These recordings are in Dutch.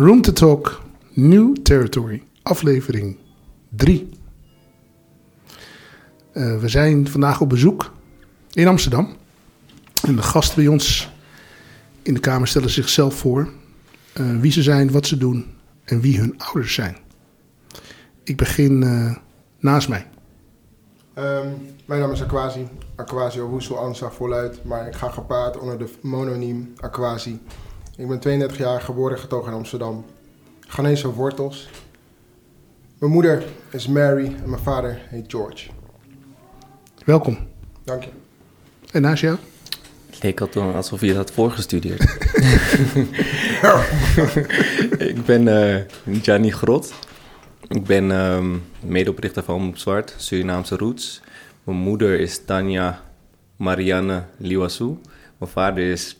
Room to Talk, New Territory, aflevering 3. Uh, we zijn vandaag op bezoek in Amsterdam. En de gasten bij ons in de kamer stellen zichzelf voor. Uh, wie ze zijn, wat ze doen en wie hun ouders zijn. Ik begin uh, naast mij. Um, mijn naam is Aquasi, Aquasio Woesel Ansa voluit, maar ik ga gepaard onder de mononiem Aquasi. Ik ben 32 jaar, geboren en getogen in Amsterdam. Ghanese wortels. Mijn moeder is Mary en mijn vader heet George. Welkom. Dank je. En naast jou? Het leek al alsof je dat had voorgestudeerd. ik ben uh, Gianni Grot. Ik ben um, medeoprichter van Omroep Zwart, Surinaamse Roots. Mijn moeder is Tanja Marianne Liwasu. Mijn vader is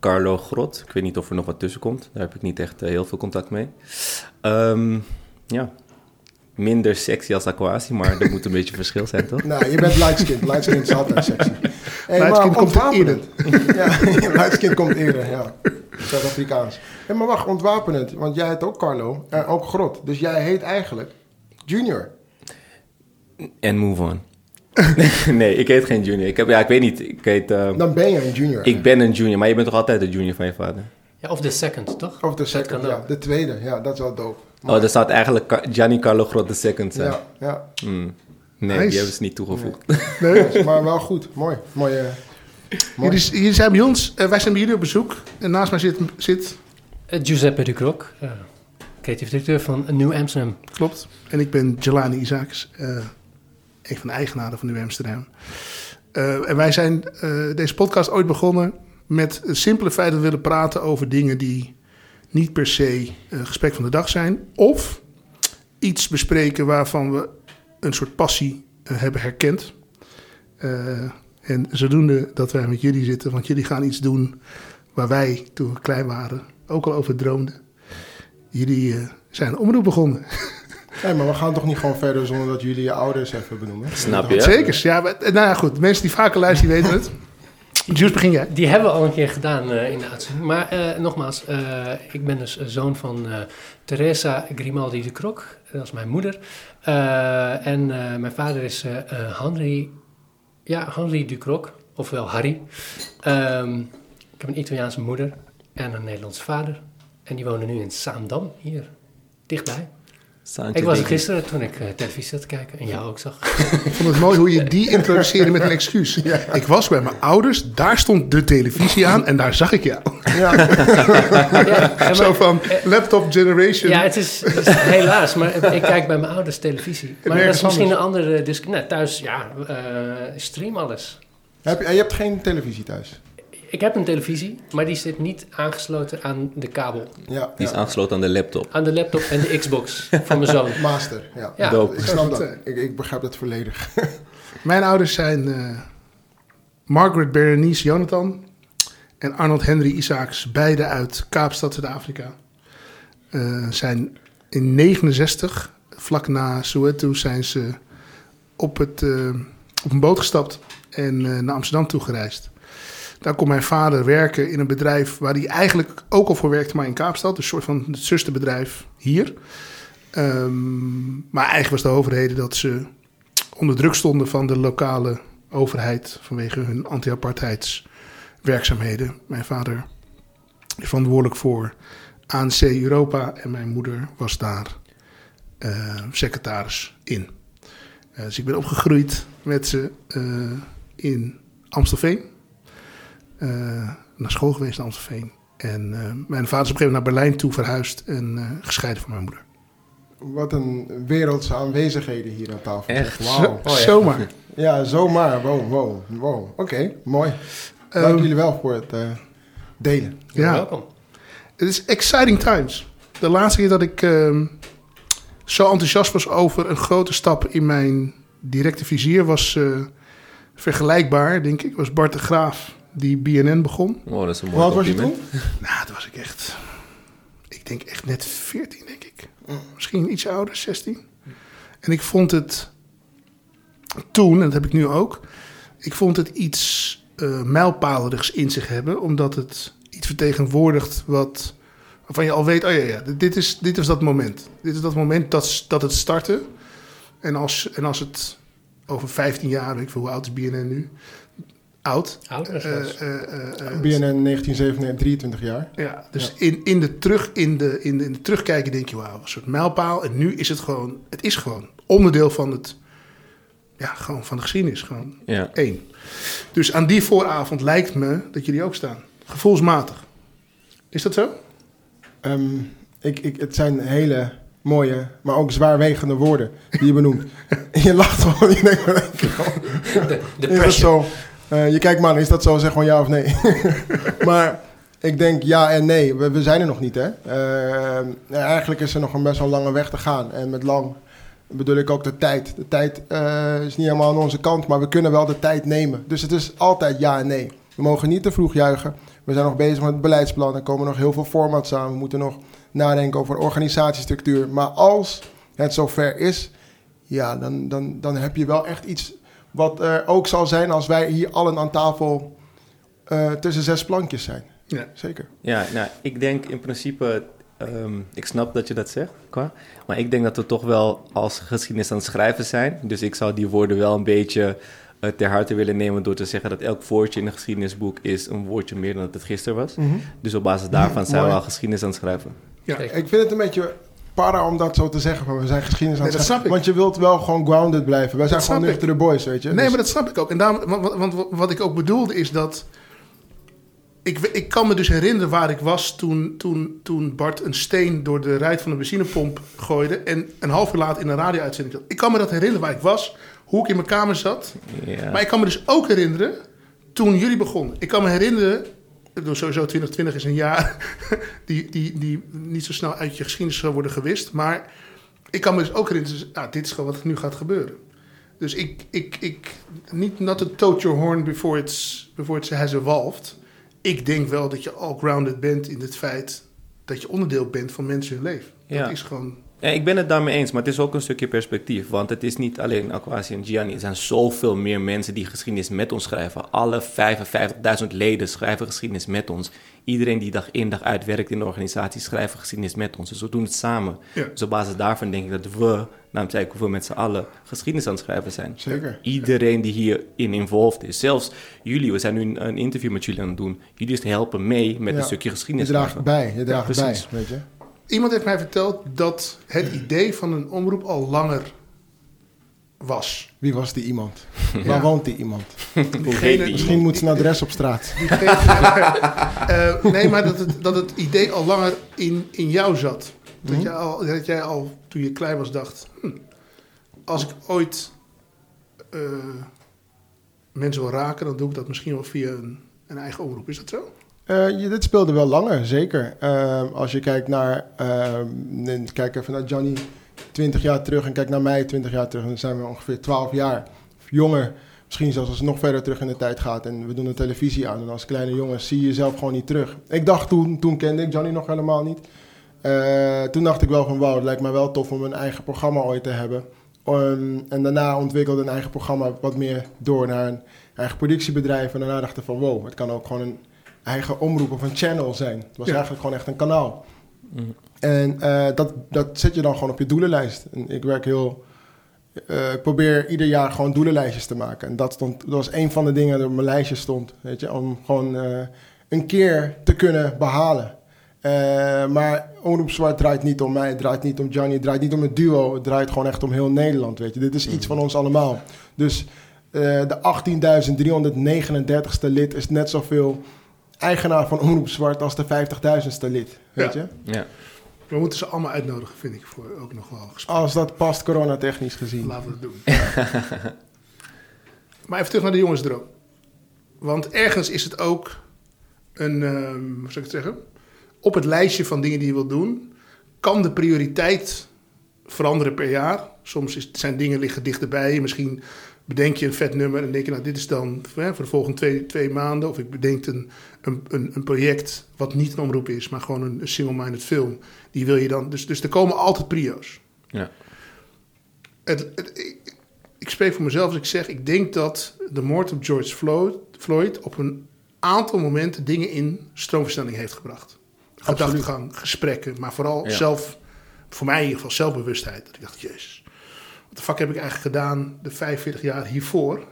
Carlo Grot. Ik weet niet of er nog wat tussen komt. Daar heb ik niet echt uh, heel veel contact mee. Um, ja, minder sexy als Aquasi, maar er moet een beetje verschil zijn, toch? Nou, je bent lightskin. Lightskin is altijd sexy. Hey, lightskin komt eerder. ja, lightskin komt eerder, ja. Zuid-Afrikaans. Hey, maar wacht, ontwapen het. Want jij heet ook Carlo en ook Grot. Dus jij heet eigenlijk Junior. En move on. nee, ik heet geen junior. Ik heb, ja, ik weet niet. Ik heet, uh, Dan ben je een junior. Ik ben een junior, maar je bent toch altijd de junior van je vader? Ja, of de second, toch? Of de second, ja. De tweede, ja, dat is wel dope. Maar... Oh, dat staat eigenlijk Gianni Carlo Grot de second zijn. Ja, ja. Mm. Nee, nice. die hebben ze niet toegevoegd. Nee, nee maar wel goed. Mooi. Mooie... Mooi. Jullie, jullie zijn bij ons, uh, wij zijn bij jullie op bezoek. En naast mij zit... zit... Uh, Giuseppe de Krok, uh, creatief directeur van New Amsterdam. Klopt. En ik ben Jelani Isaacs, een van de eigenaren van New Amsterdam. en wij zijn deze podcast ooit begonnen met het simpele feit dat we willen praten over dingen die niet per se uh, gesprek van de dag zijn. Of iets bespreken waarvan we een soort passie hebben herkend. En zodoende dat wij met jullie zitten, want jullie gaan iets doen waar wij toen we klein waren ook al over droomden. Jullie zijn een omroep begonnen. Nee, maar we gaan toch niet gewoon verder zonder dat jullie je ouders even benoemen? Snap je? Zeker. Ja, maar, nou ja, goed. Mensen die vaker luisteren, die weten het. Jules, begin jij. Die hebben we al een keer gedaan uh, in de uitzending. Maar uh, nogmaals, uh, ik ben dus zoon van Teresa Grimaldi de Krok. Dat is mijn moeder. en mijn vader is Henri, ja, Henri de Krok, ofwel Harry. Um, ik heb een Italiaanse moeder en een Nederlandse vader. En die wonen nu in Saandam, hier, dichtbij. Ik was er gisteren toen ik uh, televisie zat te kijken en jou ook zag. Ik vond het mooi hoe je die introduceerde met een excuus. Ja. Ik was bij mijn ouders, daar stond de televisie aan en daar zag ik jou. Ja. ja maar, Zo van laptop generation. Ja, het is, het is helaas, maar ik kijk bij mijn ouders televisie. Maar dat is misschien een andere discussie. Nou, thuis, ja, uh, stream alles. Heb je, je hebt geen televisie thuis? Ik heb een televisie, maar die zit niet aangesloten aan de kabel. Ja, die is aangesloten aan de laptop. Aan de laptop en de Xbox van mijn zoon. Master, ja. ja. Dope. Ik snap dat. Ik, ik begrijp het volledig. Mijn ouders zijn uh, Margaret Berenice Jonathan en Arnold Henry Isaacs, beide uit Kaapstad, Zuid-Afrika. Uh, zijn in 69, vlak na Soweto, zijn ze op, het, uh, op een boot gestapt en naar Amsterdam toegereisd. Daar kon mijn vader werken in een bedrijf waar hij eigenlijk ook al voor werkte, maar in Kaapstad. Een soort van het zusterbedrijf hier. Um, maar eigenlijk was de overheden dat ze onder druk stonden van de lokale overheid vanwege hun anti-apartheidswerkzaamheden. Mijn vader is verantwoordelijk voor ANC Europa en mijn moeder was daar uh, secretaris in. Uh, dus ik ben opgegroeid met ze uh, in Amstelveen naar school geweest in Amstelveen. En uh, mijn vader is op een gegeven moment naar Berlijn toe verhuisd en uh, gescheiden van mijn moeder. Wat een wereldse aanwezigheden hier aan tafel. Echt? Wow. Oh, ja. Zomaar. Ja, zomaar. Wow, wow, wow. Oké, okay, mooi. Dank um, jullie wel voor het delen. Ja. Welkom. Het is exciting times. De laatste keer dat ik uh, zo enthousiast was over een grote stap in mijn directe vizier was uh, vergelijkbaar, denk ik. Was Bart de Graaf die BNN begon. Oh, dat is een mooi Wat was je toen? Nou, toen was ik echt... Ik denk echt net 14, denk ik. Misschien iets ouder, 16. En ik vond het toen, en dat heb ik nu ook... Ik vond het iets uh, mijlpalerigs in zich hebben. Omdat het iets vertegenwoordigt wat Waarvan je al weet, oh ja, ja dit, is, dit is dat moment. Dit is dat moment dat, dat het startte. En als, en als het over 15 jaar, ik veel hoe oud is BNN nu? Oud. Oud, Eh, eh, eh, eh, BNN 1997, 23 jaar. Ja, dus In, in, de terug, in, de, in, de, in de terugkijken denk je, wauw, een soort mijlpaal. En nu is het gewoon, het is gewoon onderdeel van het, ja, gewoon van de geschiedenis. Gewoon Ja. één. Dus aan die vooravond lijkt me dat jullie ook staan. Gevoelsmatig. Is dat zo? Ehm, ik, ik, het zijn hele mooie, maar ook zwaarwegende woorden die je benoemt. En je lacht gewoon. Je denkt, De, de pressure. zo? Eh, je kijkt man, is dat zo? Zeg gewoon ja of nee. maar ik denk ja en nee. We, we zijn er nog niet, hè. Eh, eigenlijk is er nog een best wel lange weg te gaan. En met lang bedoel ik ook de tijd. De tijd eh, is niet helemaal aan onze kant, maar we kunnen wel de tijd nemen. Dus het is altijd ja en nee. We mogen niet te vroeg juichen. We zijn nog bezig met het beleidsplan. Er komen nog heel veel formats aan. We moeten nog nadenken over organisatiestructuur. Maar als het zover is, ja, dan, dan, dan heb je wel echt iets wat er ook zal zijn als wij hier allen aan tafel eh, tussen zes plankjes zijn. Ja. Zeker. Ja, nou, ik denk in principe, ehm, ik snap dat je dat zegt, qua, maar ik denk dat we toch wel als geschiedenis aan het schrijven zijn. Dus ik zou die woorden wel een beetje eh, ter harte willen nemen door te zeggen dat elk woordje in een geschiedenisboek is een woordje meer dan dat het gisteren was. Dus op basis daarvan zijn we al geschiedenis aan het schrijven. Ja. Ik vind het een beetje para om dat zo te zeggen, maar we zijn geschiedenis aan Nee, het dat schrijven. snap ik. Want je wilt wel gewoon grounded blijven. Wij zijn Dat gewoon ik. nuchtere boys, weet je. Nee, Dus- maar dat snap ik ook. En daarom, want, want- want wat ik ook bedoelde is dat... Ik, ik kan me dus herinneren waar ik was toen, toen, toen Bart een steen door de ruit van de benzinepomp gooide... en een half uur later in een radio-uitzending zat. Ik kan me dat herinneren waar ik was, hoe ik in mijn kamer zat. Ja. Maar ik kan me dus ook herinneren toen jullie begonnen. Ik kan me herinneren, sowieso 2020 is een jaar die, die, die niet zo snel uit je geschiedenis zal worden gewist. Maar ik kan me dus ook herinneren, dus, nou, dit is gewoon wat er nu gaat gebeuren. Dus ik, ik, ik niet not to toot your horn before it's, before it has evolved. Ik denk wel dat je all grounded bent in het feit dat je onderdeel bent van mensen hun leven. Ja. Dat is gewoon... Ja, ik ben het daarmee eens, maar het is ook een stukje perspectief. Want het is niet alleen Aquasi en Gianni. Er zijn zoveel meer mensen die geschiedenis met ons schrijven. Alle 55.000 leden schrijven geschiedenis met ons. Iedereen die dag in dag uit werkt in de organisatie schrijft geschiedenis met ons. Dus we doen het samen. Ja. Dus op basis daarvan denk ik dat we, namens ik hoeveel met z'n allen, geschiedenis aan het schrijven zijn. Zeker. Iedereen die hierin involved is. Zelfs jullie, we zijn nu een, interview met jullie aan het doen. Jullie helpen mee met Ja. een stukje Je geschiedenis. draagt schrijven. bij, je draagt bij, weet je. Iemand heeft mij verteld dat het idee van een omroep al langer was. Wie was die iemand? Ja. Waar woont die iemand? Diegene- die? Misschien moet ze een adres op straat. Diegene- Eh, nee, maar dat het, dat het idee al langer in, in jou zat. Dat, Mhm. jij al, dat jij al toen je klein was dacht... hm, als ik ooit eh, mensen wil raken... dan doe ik dat misschien wel via een, een eigen omroep. Is dat zo? Eh, je, dit speelde wel langer, zeker. Eh, als je kijkt naar, eh, kijk even naar Johnny 20 jaar terug en kijk naar mij 20 jaar terug, dan zijn we ongeveer 12 jaar jonger. Misschien zelfs als het nog verder terug in de tijd gaat en we doen de televisie aan. En als kleine jongen zie je jezelf gewoon niet terug. Ik dacht toen, toen kende ik Johnny nog helemaal niet. Toen dacht ik wel van wauw, het lijkt me wel tof om een eigen programma ooit te hebben. Um, en daarna ontwikkelde een eigen programma wat meer door naar een eigen productiebedrijf. En daarna dacht ik van wow, het kan ook gewoon een eigen omroep of een channel zijn. Het was Ja. eigenlijk gewoon echt een kanaal. Mm. En eh, dat, dat zet je dan gewoon op je doelenlijst. En ik werk heel... eh, ik probeer ieder jaar gewoon doelenlijstjes te maken. En dat, stond, dat was een van de dingen die op mijn lijstje stond. Weet je, om gewoon eh, een keer te kunnen behalen. Eh, maar Omroep Zwart draait niet om mij, het draait niet om Johnny, het draait niet om het duo. Het draait gewoon echt om heel Nederland, weet je. Dit is iets van ons allemaal. Dus eh, de 18.339ste lid is net zoveel eigenaar van Omroep Zwart als de 50.000ste lid, weet Ja. je. Ja. We moeten ze allemaal uitnodigen, vind ik, voor ook nog wel gesprek. Als dat past coronatechnisch gezien. Laten we het doen. maar even terug naar de jongensdroom. Want ergens is het ook een, ehm, hoe zou ik het zeggen? Op het lijstje van dingen die je wilt doen, kan de prioriteit veranderen per jaar. Soms is, zijn dingen liggen dichterbij. Misschien bedenk je een vet nummer en denk je, nou, dit is dan hè, voor de volgende twee, twee maanden. Of ik bedenk een, een, een, een project wat niet een omroep is, maar gewoon een, een single-minded film. Die wil je dan. Dus, dus er komen altijd prio's. Ja. Het, het- ik, ik spreek voor mezelf als ik zeg, ik denk dat de moord op George Floyd, Floyd op een aantal momenten dingen in stroomversnelling heeft gebracht. gedachtegang, gesprekken, maar vooral Ja. zelf, voor mij in ieder geval zelfbewustheid. Dat ik dacht, jezus, wat de fuck heb ik eigenlijk gedaan de 45 jaar hiervoor?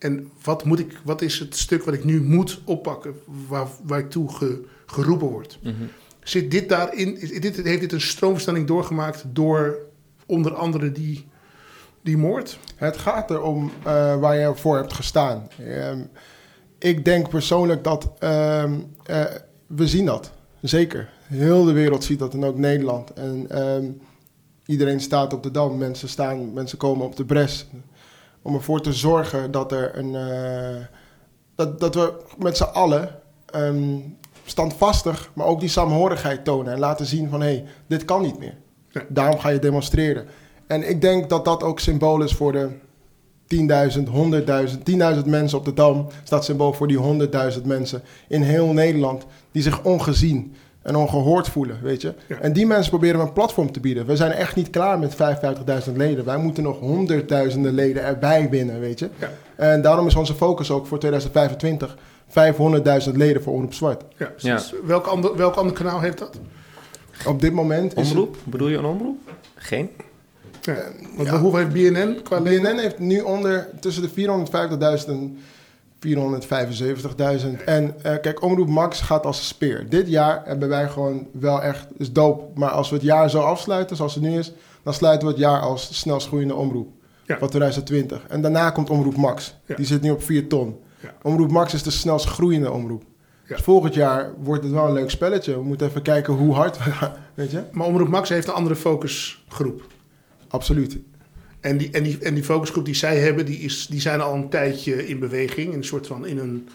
En wat, moet ik, wat is het stuk wat ik nu moet oppakken, waar, waar ik toe ge- geroepen word? Mhm. Zit dit daarin, is dit, heeft dit een stroomversnelling doorgemaakt door onder andere die, die moord? Het gaat erom eh, waar je voor hebt gestaan. Ehm, ik denk persoonlijk dat ehm, eh, we zien dat. Zeker. Heel de wereld ziet dat en ook Nederland. En ehm, iedereen staat op de dam. Mensen, staan, mensen komen op de bres. Om ervoor te zorgen dat er een. eh, dat, dat we met z'n allen ehm, standvastig, maar ook die saamhorigheid tonen. En laten zien van hé, hey, dit kan niet meer. Ja. Daarom ga je demonstreren. En ik denk dat dat ook symbool is voor de 10.000, 100.000, 10.000 mensen op de Dam. Staat symbool voor die 100.000 mensen in heel Nederland die zich ongezien en ongehoord voelen, weet je. Ja. En die mensen proberen we een platform te bieden. We zijn echt niet klaar met 55.000 leden. Wij moeten nog honderdduizenden leden erbij winnen, weet je. Ja. En daarom is onze focus ook voor 2025 500.000 leden voor Omroep Zwart. Ja, precies. Welk, ander, welk ander kanaal heeft dat? Op dit moment is Omroep? Bedoel je een omroep? Geen? Ja. Want ja. hoeveel heeft BNN qua leden? BNN heeft nu onder tussen de 450.000 en 475.000. En eh, kijk, Omroep Max gaat als speer. Dit jaar hebben wij gewoon wel echt, is dope. Maar als we het jaar zo afsluiten, zoals het nu is, dan sluiten we het jaar als de snelst groeiende omroep. Ja. Van 2020. En daarna komt Omroep Max. Ja. Die zit nu op 4 ton. Ja. Omroep Max is de snelst groeiende omroep. Dus volgend jaar wordt het wel een leuk spelletje. We moeten even kijken hoe hard we gaan. Weet je? Maar Omroep Max heeft een andere focusgroep. Absoluut. En die, en die, en die focusgroep die zij hebben, die, is, die zijn al een tijdje in beweging. In een soort van, in een,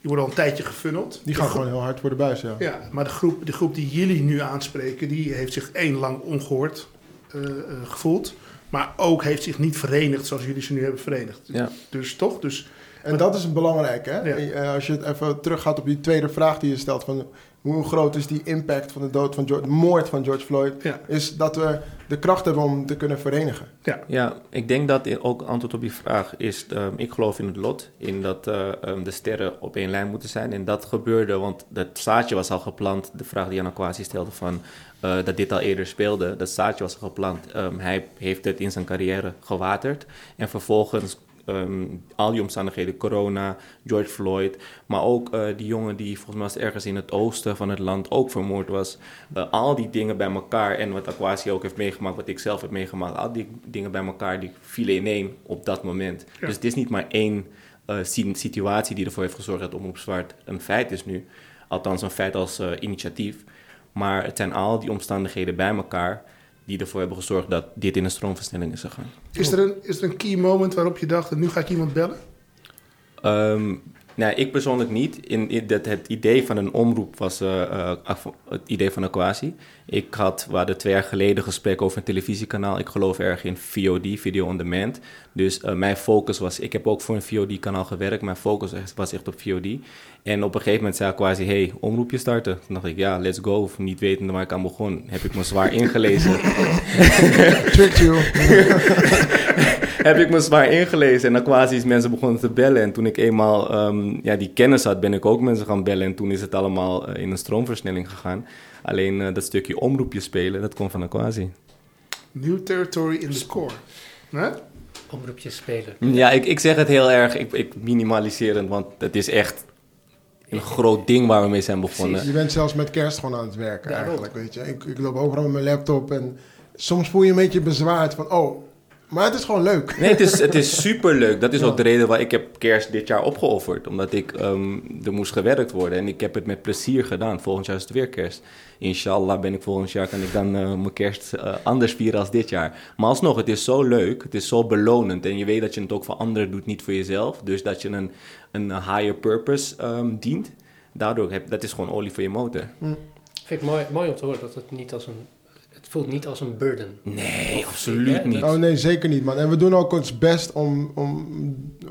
die worden al een tijdje gefunneld. Die gaan gewoon heel hard voor de buis, ja. Ja, maar de groep, de groep die jullie nu aanspreken, die heeft zich één lang ongehoord eh, eh, gevoeld. Maar ook heeft zich niet verenigd zoals jullie ze nu hebben verenigd. Ja. Dus toch? Dus, En dat is belangrijk, hè? Ja. Eh, Als je het even teruggaat op die tweede vraag die je stelt: van hoe groot is die impact van de dood van George, de moord van George Floyd? ja, Is dat we de kracht hebben om te kunnen verenigen. ja, Ja, ik denk dat ook antwoord op die vraag is, ehm, ik geloof in het lot, in dat eh, ehm, de sterren op één lijn moeten zijn. En dat gebeurde, want dat zaadje was al geplant, de vraag die Anna Kwasi stelde van eh, dat dit al eerder speelde, dat zaadje was al geplant. Ehm, hij heeft het in zijn carrière gewaterd en vervolgens ehm, al die omstandigheden, corona, George Floyd, maar ook eh, die jongen die volgens mij was ergens in het oosten van het land ook vermoord was. Eh, al die dingen bij elkaar en wat Aquasi ook heeft meegemaakt, wat ik zelf heb meegemaakt, al die dingen bij elkaar die vielen ineen op dat moment. Ja. Dus het is niet maar één eh, si- situatie die ervoor heeft gezorgd dat Omroep Zwart een feit is nu. Althans een feit als initiatief. Maar het zijn al die omstandigheden bij elkaar die ervoor hebben gezorgd dat dit in een stroomversnelling is gegaan. Is er, een, is er een key moment waarop je dacht, nu ga ik iemand bellen? Ehm, nou, ik persoonlijk niet. In, in dat het idee van een omroep was eh, eh, het idee van Aquasi. Ik had, we hadden twee jaar geleden gesprek over een televisiekanaal. Ik geloof erg in VOD, Video On Demand. Dus eh, mijn focus was, ik heb ook voor een VOD-kanaal gewerkt. Mijn focus was echt op VOD. En op een gegeven moment zei Aquasi, hey, omroepje starten. Toen dacht ik, ja, let's go. Of niet wetende waar ik aan begon, heb ik me zwaar ingelezen. Tricked you. heb ik me zwaar ingelezen. En dan quasi is mensen begonnen te bellen. En toen ik eenmaal ehm, ja, die kennis had, ben ik ook mensen gaan bellen. En toen is het allemaal eh, in een stroomversnelling gegaan. Alleen eh, dat stukje omroepje spelen, dat komt van Aquasi. New territory in the score. Hè? Omroepjes spelen. Ja, ik, ik zeg het heel erg ik, ik minimaliserend, want het is echt een groot ding waar we mee zijn begonnen. Je bent zelfs met kerst gewoon aan het werken Daarom. eigenlijk, weet je. Ik, ik loop overal met mijn laptop en soms voel je een beetje bezwaard van, oh, maar het is gewoon leuk. Nee, het is, het is superleuk. Dat is ook de reden waar ik heb kerst dit jaar opgeofferd. Omdat ik, ehm, er moest gewerkt worden. En ik heb het met plezier gedaan. Volgend jaar is het weer kerst. Inshallah ben ik volgend jaar, kan ik dan eh, mijn kerst eh, anders vieren als dit jaar. Maar alsnog, het is zo leuk. Het is zo belonend. En je weet dat je het ook voor anderen doet, niet voor jezelf. Dus dat je een, een higher purpose ehm, dient. Daardoor, heb, dat is gewoon olie voor je motor. Vind ik mooi, mooi om te horen dat het niet als een... Voelt niet als een burden. Nee, Of- absoluut ja, niet. Oh nee, zeker niet, man. En we doen ook ons best om, om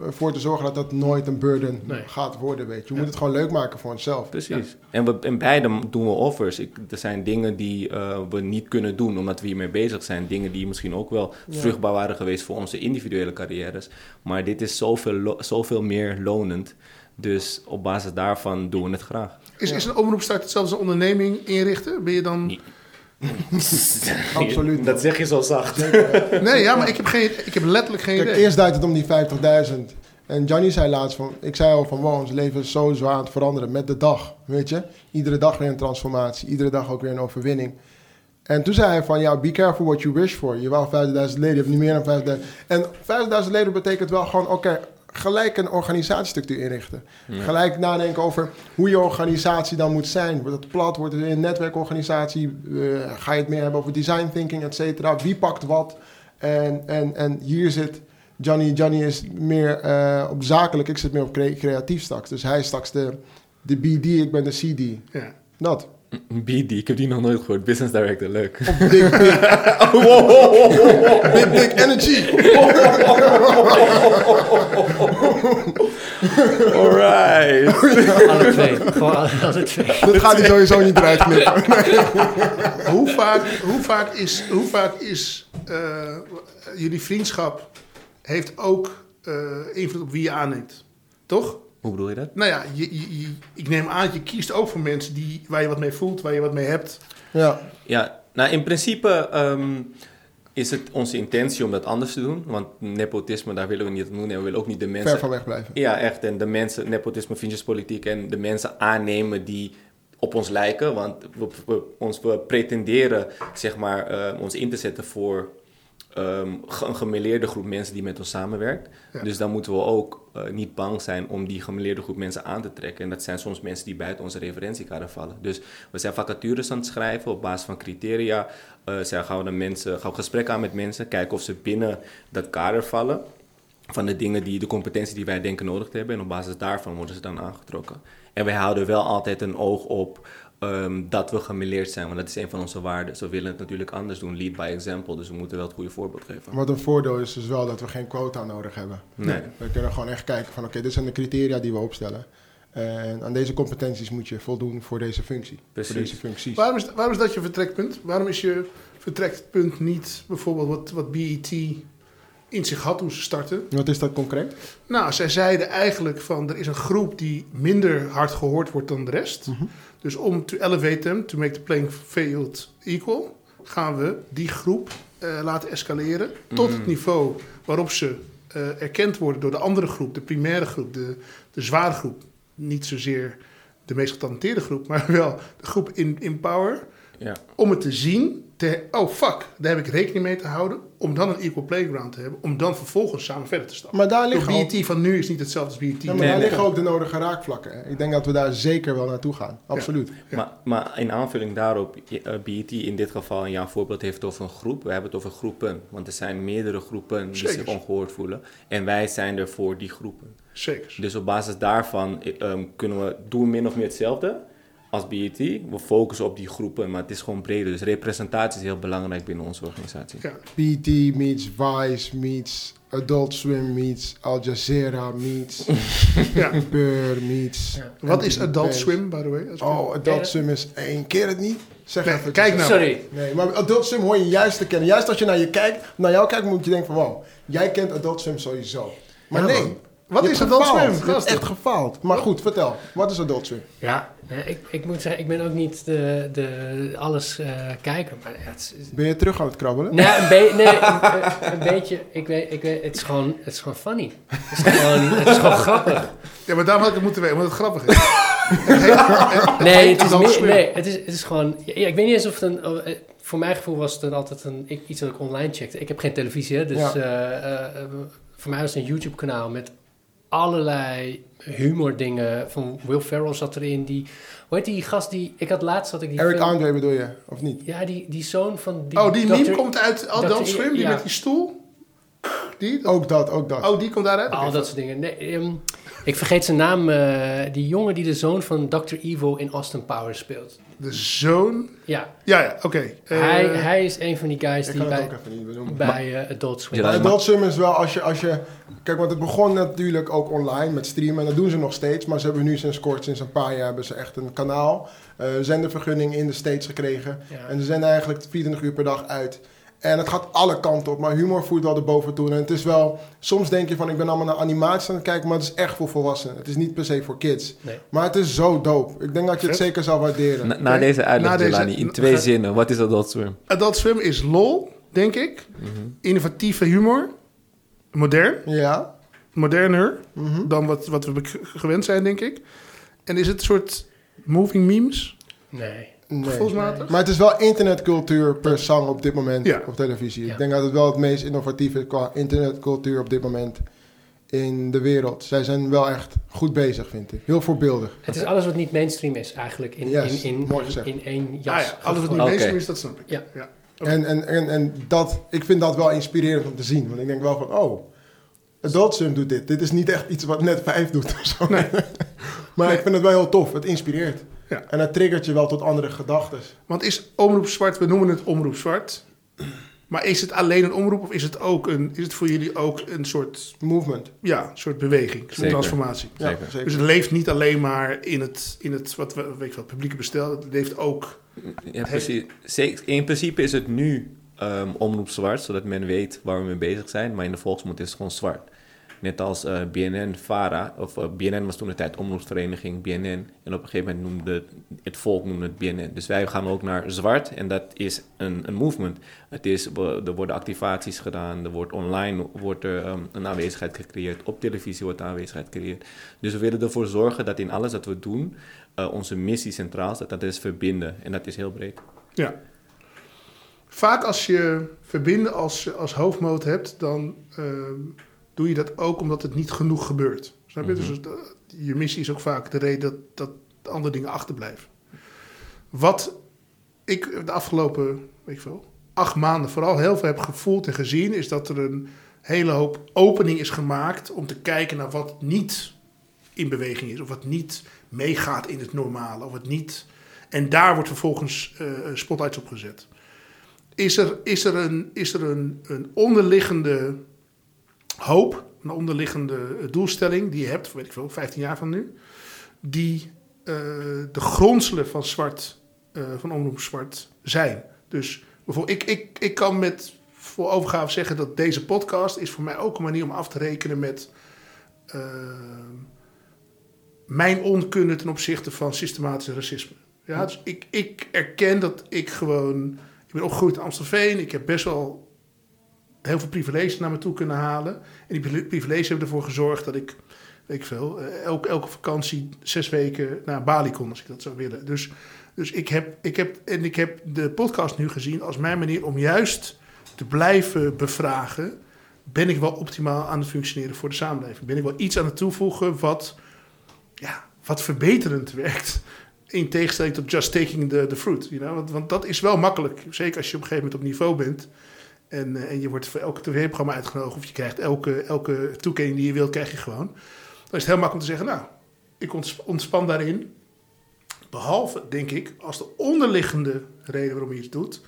ervoor te zorgen dat dat nooit een burden Nee. gaat worden, weet je. We moeten het gewoon leuk maken voor onszelf. Precies. En, we, en beide doen we offers. Ik, er zijn dingen die eh, we niet kunnen doen omdat we hiermee bezig zijn. Dingen die misschien ook wel Ja. vruchtbaar waren geweest voor onze individuele carrières. Maar dit is zoveel, lo- zoveel meer lonend Dus op basis daarvan doen we het graag. Is, is een omroepstart hetzelfde als een onderneming inrichten? Ben je dan... Nee. Absoluut. Dat zeg je zo zacht. Nee, ja, maar ik heb, geen, ik heb letterlijk geen Kijk, idee. eerst draait het om die 50.000. En Johnny zei laatst van, ik zei al van, wow, ons leven is zo zwaar aan het veranderen met de dag, weet je. Iedere dag weer een transformatie, iedere dag ook weer een overwinning. En toen zei hij van, ja, be careful what you wish for. Je wou 50.000 leden, je hebt niet meer dan 50.000. En 50.000 leden betekent wel gewoon, oké, gelijk een organisatiestructuur inrichten. Gelijk nadenken over hoe je organisatie dan moet zijn. Wordt het plat, wordt het een netwerkorganisatie? Eh, ga je het meer hebben over design thinking, et cetera? Wie pakt wat? En, en, en hier zit Johnny. Johnny is meer eh, op zakelijk, ik zit meer op cre- creatief straks. Dus hij is straks de, de BD, ik ben de CD. Ja. Dat. BD, ik heb die nog nooit gehoord. Business Director, leuk. Of big, big, big, big energy. Alright. Alle twee. Gewoon alle, alle twee. Dat gaat hij sowieso niet eruit knippen. Hoe vaak, hoe vaak is, hoe vaak is eh, jullie vriendschap heeft ook eh, invloed op wie je aanneemt? Toch? Hoe bedoel je dat? Nou ja, je, je, je- ik neem aan, je kiest ook voor mensen die, waar je wat mee voelt, waar je wat mee hebt. Ja, Ja, nou in principe ehm, is het onze intentie om dat anders te doen. Want nepotisme, daar willen we niet aan doen. En we willen ook niet de mensen... ver van weg blijven. Ja, echt. En de mensen, nepotisme, vriendjespolitiek en de mensen aannemen die op ons lijken. Want we, we, ons, we pretenderen, zeg maar, eh, ons in te zetten voor ehm, een gemeleerde groep mensen die met ons samenwerkt. Ja. Dus dan moeten we ook eh, niet bang zijn om die gemeleerde groep mensen aan te trekken. En dat zijn soms mensen die buiten onze referentiekader vallen. Dus we zijn vacatures aan het schrijven op basis van criteria. Eh, zijn, gaan we dan mensen, gaan we gesprekken aan met mensen, kijken of ze binnen dat kader vallen van de dingen die, de competentie die wij denken nodig te hebben. En op basis daarvan worden ze dan aangetrokken. En wij houden wel altijd een oog op ehm, dat we gemeleerd zijn, want dat is een van onze waarden. Ze willen het natuurlijk anders doen, lead by example. Dus we moeten wel het goede voorbeeld geven. Wat een voordeel is dus wel dat we geen quota nodig hebben. Nee. We kunnen gewoon echt kijken van oké, dit zijn de criteria die we opstellen. En aan deze competenties moet je voldoen voor deze functie. Precies. Voor deze functies. Waarom is, waarom is dat je vertrekpunt? Waarom is je vertrekpunt niet bijvoorbeeld wat, wat BET in zich had toen ze startten? Wat is dat concreet? Nou, zij zeiden eigenlijk van er is een groep die minder hard gehoord wordt dan de rest. Mhm. Dus om to elevate them, to make the playing field equal, gaan we die groep eh, laten escaleren tot Mhm. het niveau waarop ze eh, erkend worden door de andere groep, de primaire groep, de, de zware groep. Niet zozeer de meest getalenteerde groep, maar wel de groep in, in power. Ja. Om het te zien, te, oh fuck, daar heb ik rekening mee te houden. Om dan een equal playground te hebben, om dan vervolgens samen verder te stappen. Maar daar liggen, ook, BET van nu is niet hetzelfde als BET. ja, maar Nee, daar nee. liggen ook de nodige raakvlakken. hè. Ik denk dat we daar zeker wel naartoe gaan. Absoluut. Ja. Maar, maar in aanvulling daarop, eh, BET in dit geval, in jouw voorbeeld, heeft het over een groep. We hebben het over groepen, want er zijn meerdere groepen die zich ongehoord voelen. En wij zijn er voor die groepen. Zeker. Dus op basis daarvan eh, ehm, kunnen we doen we min of meer hetzelfde als BET. We focussen op die groepen, maar het is gewoon breder. Dus representatie is heel belangrijk binnen onze organisatie. Ja. PT meets Vice meets Adult Swim meets Al Jazeera meets ja. Burr meets... Ja. Wat is MTV. Adult Swim, by the way? Oh, Adult Swim is één keer het niet? Zeg Nee, even. kijk nou. Sorry. Nee, maar Adult Swim hoor je juist te kennen. Juist als je naar je kijkt, naar jou kijkt, moet je denken van wow, jij kent Adult Swim sowieso. Maar Ja, nee. man. Wat is Adult. Swim, hebt gasten? echt gefaald. Maar goed, vertel. Wat is Adult Swim? Ja, nee, ik, ik moet zeggen, ik ben ook niet de, de alles eh kijker. Maar het is, Ben je terug aan het krabbelen? nee, een, be- nee een, een beetje. Ik weet, ik weet, het is gewoon, het is gewoon funny. Het is gewoon, het is gewoon grappig. Ja, maar daarom had ik het moeten weten, omdat het grappig is. Het heet- Nee, het is, meer, nee het, is, het is gewoon... Ja, ik weet niet eens of het een... oh, eh, Voor mijn gevoel was het dan altijd een, iets dat ik online checkte. Ik heb geen televisie, hè, dus Ja. eh, eh, eh, voor mij was het een YouTube-kanaal met allerlei humordingen. Van Will Ferrell zat erin. Die, hoe heet die gast die... Ik had laatst had ik die Eric film- Andre bedoel je, of niet? Ja, die, die zoon van... Die oh, die Dr. meme komt uit Adult. Swim, die ja. met die stoel? Die? Ook dat, ook dat. Oh, die komt daaruit? Al dat soort dingen. Nee, ehm, ik vergeet zijn naam. eh, die jongen die de zoon van Dr. Evil in Austin Powers speelt. De zoon... Ja, Ja, ja, oké. Eh, hij, hij is een van die guys die bij, bij eh, Adult Swim... Ja, Adult Swim is wel als je, als je... Kijk, want het begon natuurlijk ook online met streamen. En dat doen ze nog steeds. Maar ze hebben nu sinds kort, sinds een paar jaar, hebben ze echt een kanaal. eh zendervergunning in de States gekregen. Ja. En ze zenden eigenlijk 24 uur per dag uit. En het gaat alle kanten op, maar humor voert wel de boventoon. En het is wel, soms denk je van ik ben allemaal naar animaties aan het kijken, maar het is echt voor volwassenen. Het is niet per se voor kids. Nee. Maar het is zo dope. Ik denk dat je het zeker zal waarderen. Na, deze uitleg, Jelani, in twee zinnen. Wat is Adult Swim? Adult Swim is lol, denk ik. Mhm. Innovatieve humor. Modern. Ja. Moderner Mhm. dan wat, wat we gewend zijn, denk ik. En is het een soort moving memes? Nee. Nee. Gevoelsmatig? Maar het is wel internetcultuur per zang op dit moment Ja. op televisie. Ja. Ik denk dat het wel het meest innovatieve is qua internetcultuur op dit moment in de wereld. Zij zijn wel echt goed bezig, vind ik. Heel voorbeeldig. Het is alles wat niet mainstream is eigenlijk in, Yes, in, in, mooi gezegd. in één jas. Ah ja, alles wat niet mainstream is, dat snap ik. Ja. En, en, en, en dat, ik vind dat wel inspirerend om te zien. Want ik denk wel van, oh, Adult Swim doet dit. Dit is niet echt iets wat net 5 doet of zo. maar ik vind het wel heel tof. Het inspireert. Ja. En het triggert je wel tot andere gedachten. Want is Omroep Zwart, we noemen het Omroep Zwart. Maar is het alleen een omroep of is het, ook een, is het voor jullie ook een soort, Movement. ja, een soort beweging, een soort Zeker. transformatie? Ja, Zeker. Dus het leeft niet alleen maar in het, in het wat we, weet ik publieke bestel. Het leeft ook. Ja, precies. In principe is het nu ehm, omroep zwart, zodat men weet waar we mee bezig zijn. Maar in de volksmond is het gewoon zwart. Net als eh, BNN, VARA, of eh, BNN was toen de tijd omroepsvereniging BNN. En op een gegeven moment noemde het, volk noemde het BNN. Dus wij gaan ook naar zwart en dat is een, een movement. Het is, er worden activaties gedaan, er wordt online wordt er, ehm, een aanwezigheid gecreëerd, op televisie wordt aanwezigheid gecreëerd. Dus we willen ervoor zorgen dat in alles wat we doen, eh, onze missie centraal staat. Dat is verbinden en dat is heel breed. Ja. Vaak als je verbinden als, als hoofdmoot hebt, dan ehm, doe je dat ook omdat het niet genoeg gebeurt. Snap je? Mhm. Dus dat- je missie is ook vaak de reden dat, dat andere dingen achterblijven. Wat ik de afgelopen, weet ik veel, acht maanden vooral heel veel heb gevoeld en gezien, is dat er een hele hoop opening is gemaakt om te kijken naar wat niet in beweging is, of wat niet meegaat in het normale, of wat niet. En daar wordt vervolgens eh spotlights op gezet. Is er, is er, een, is er een, een onderliggende hoop, een onderliggende doelstelling die je hebt, weet ik veel, 15 jaar van nu, die eh, de gronselen van zwart, eh, van omroep zwart zijn. Dus bijvoorbeeld, ik, ik, ik kan met voor overgave zeggen dat deze podcast is voor mij ook een manier om af te rekenen met eh, mijn onkunde ten opzichte van systematisch racisme. Ja, dus ik, ik erken dat ik gewoon. Ik ben opgegroeid in Amstelveen. Ik heb best wel heel veel privileges naar me toe kunnen halen. En die pri- privileges hebben ervoor gezorgd dat ik, weet ik veel, eh, elke, vakantie zes weken naar Bali kon als ik dat zou willen. Dus, dus ik, heb, ik, heb, en ik heb de podcast nu gezien als mijn manier om juist te blijven bevragen. Ben ik wel optimaal aan het functioneren voor de samenleving? Ben ik wel iets aan het toevoegen wat, ja, wat verbeterend werkt? In tegenstelling tot just taking the, the fruit. You know? want dat is wel makkelijk. Zeker als je op een gegeven moment op niveau bent. En, eh, en je wordt voor elke tv-programma uitgenodigd. Of je krijgt elke, elke toekenning die je wilt, krijg je gewoon. Dan is het heel makkelijk om te zeggen, nou, ik onts- ontspan daarin. Behalve, denk ik, als de onderliggende reden waarom je het doet...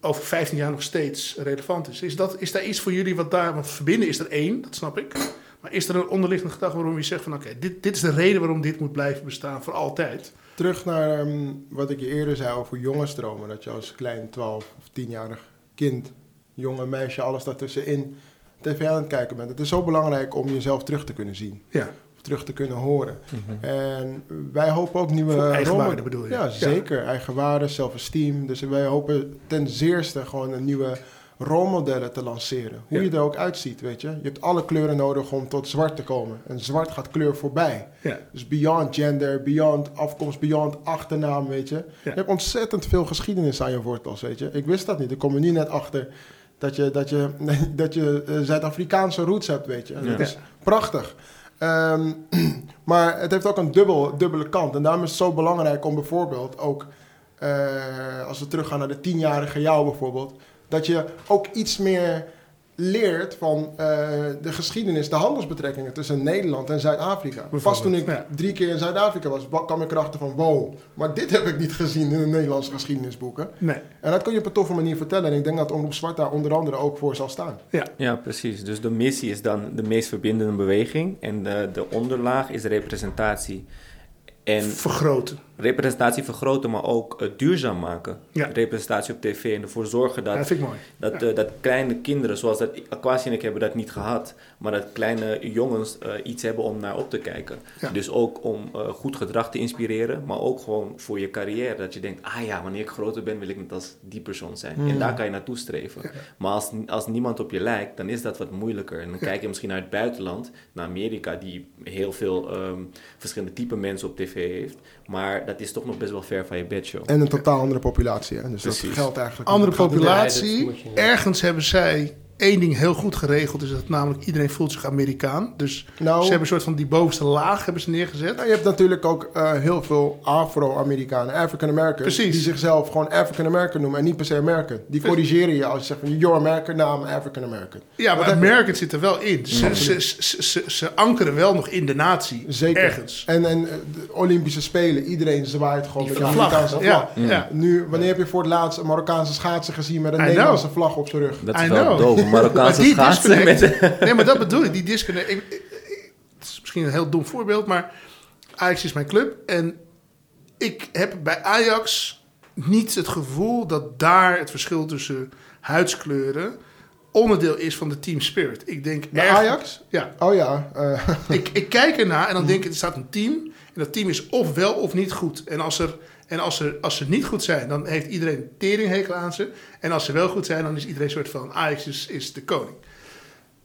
over 15 jaar nog steeds relevant is. Is, dat, is daar iets voor jullie wat daar... Verbinden is er één, dat snap ik. Maar is er een onderliggende gedachte waarom je zegt van... oké, dit, dit is de reden waarom dit moet blijven bestaan voor altijd? Terug naar ehm, wat ik je eerder zei over jongenstromen. Dat je als klein 12 of 10-jarig kind, jonge meisje, alles daartussenin tv aan het kijken bent. Het is zo belangrijk om jezelf terug te kunnen zien. Ja, Of terug te kunnen horen. En wij hopen ook nieuwe... voor rollen- eigenwaarde bedoel je? Ja, zeker. Eigenwaarde, zelfesteem. Dus wij hopen ten zeerste gewoon een nieuwe rolmodellen te lanceren. Hoe Ja. je er ook uitziet, weet je. Je hebt alle kleuren nodig om tot zwart te komen. En zwart gaat kleur voorbij. Ja, Dus beyond gender, beyond afkomst, beyond achternaam, weet je. Ja. Je hebt ontzettend veel geschiedenis aan je wortels, weet je. Ik wist dat niet. Ik kom er nu net achter dat je, dat je, dat je eh, Zuid-Afrikaanse roots hebt, weet je. Dat is prachtig. Ehm, maar het heeft ook een dubbel, dubbele kant. En daarom is het zo belangrijk om bijvoorbeeld ook... eh, als we teruggaan naar de tienjarige jou bijvoorbeeld... dat je ook iets meer leert van eh, de geschiedenis, de handelsbetrekkingen tussen Nederland en Zuid-Afrika. Pas toen ik ja. drie keer in Zuid-Afrika was, wa- kwam ik erachter van wow, maar dit heb ik niet gezien in de Nederlandse geschiedenisboeken. nee. En dat kun je op een toffe manier vertellen. En ik denk dat Omroep Zwart daar onder andere ook voor zal staan. Ja, precies. Dus de missie is dan de meest verbindende beweging. En de, de onderlaag is representatie. En Vergroten. Representatie vergroten, maar ook eh, duurzaam maken. Ja. Representatie op tv en ervoor zorgen dat Ja, dat eh, dat kleine kinderen, zoals dat Aquasi en ik hebben dat niet gehad, maar dat kleine jongens eh, iets hebben om naar op te kijken. Ja. Dus ook om eh, goed gedrag te inspireren, maar ook gewoon voor je carrière. Dat je denkt, ah ja, wanneer ik groter ben, wil ik niet als die persoon zijn. En daar kan je naartoe streven. Maar als, als niemand op je lijkt, dan is dat wat moeilijker. En dan kijk je misschien naar het buitenland, naar Amerika, die heel veel ehm, verschillende type mensen op tv heeft. Maar dat is toch nog best wel ver van je bedshow. En een totaal andere populatie. Hè? Dus Precies. dat geldt eigenlijk. Andere populatie. Ergens hebben zij één ding heel goed geregeld. Is dat namelijk iedereen voelt zich Amerikaan. Dus Nou, ze hebben een soort van die bovenste laag hebben ze neergezet. Nou, je hebt natuurlijk ook eh, heel veel Afro-Amerikanen, African Americans, Precies. die zichzelf gewoon African American noemen en niet per se American. Die corrigeren je als je zegt van you're American, nou I'm African American. Ja, maar heb je? Americans zit er wel in. Ze, ze, ze, ze, ze ankeren wel nog in de natie. Zeker. Ergens. En, en eh, de Olympische Spelen, iedereen zwaait gewoon Die met de vlag. Amerikaanse vlag. Ja, ja. Nu, wanneer heb je voor het laatst een Marokkaanse schaatser gezien met een I Nederlandse know. vlag op zijn rug? Dat is I wel know. doof. Een Marokkaanse Maar die schaatsen met... Nee, maar dat bedoel ik. Die disconnect. ik- ik- ik- Het is misschien een heel dom voorbeeld, maar Ajax is mijn club. En ik heb bij Ajax niet het gevoel dat daar het verschil tussen huidskleuren onderdeel is van de team spirit. Ik denk Bij erg- Ajax? Ja, Oh ja, eh, ik, ik kijk ernaar en dan denk ik, er staat een team. En dat team is of wel of niet goed. En als, er, en als, er, als ze niet goed zijn, dan heeft iedereen een teringhekel aan ze. En als ze wel goed zijn, dan is iedereen een soort van Ajax is, is de koning.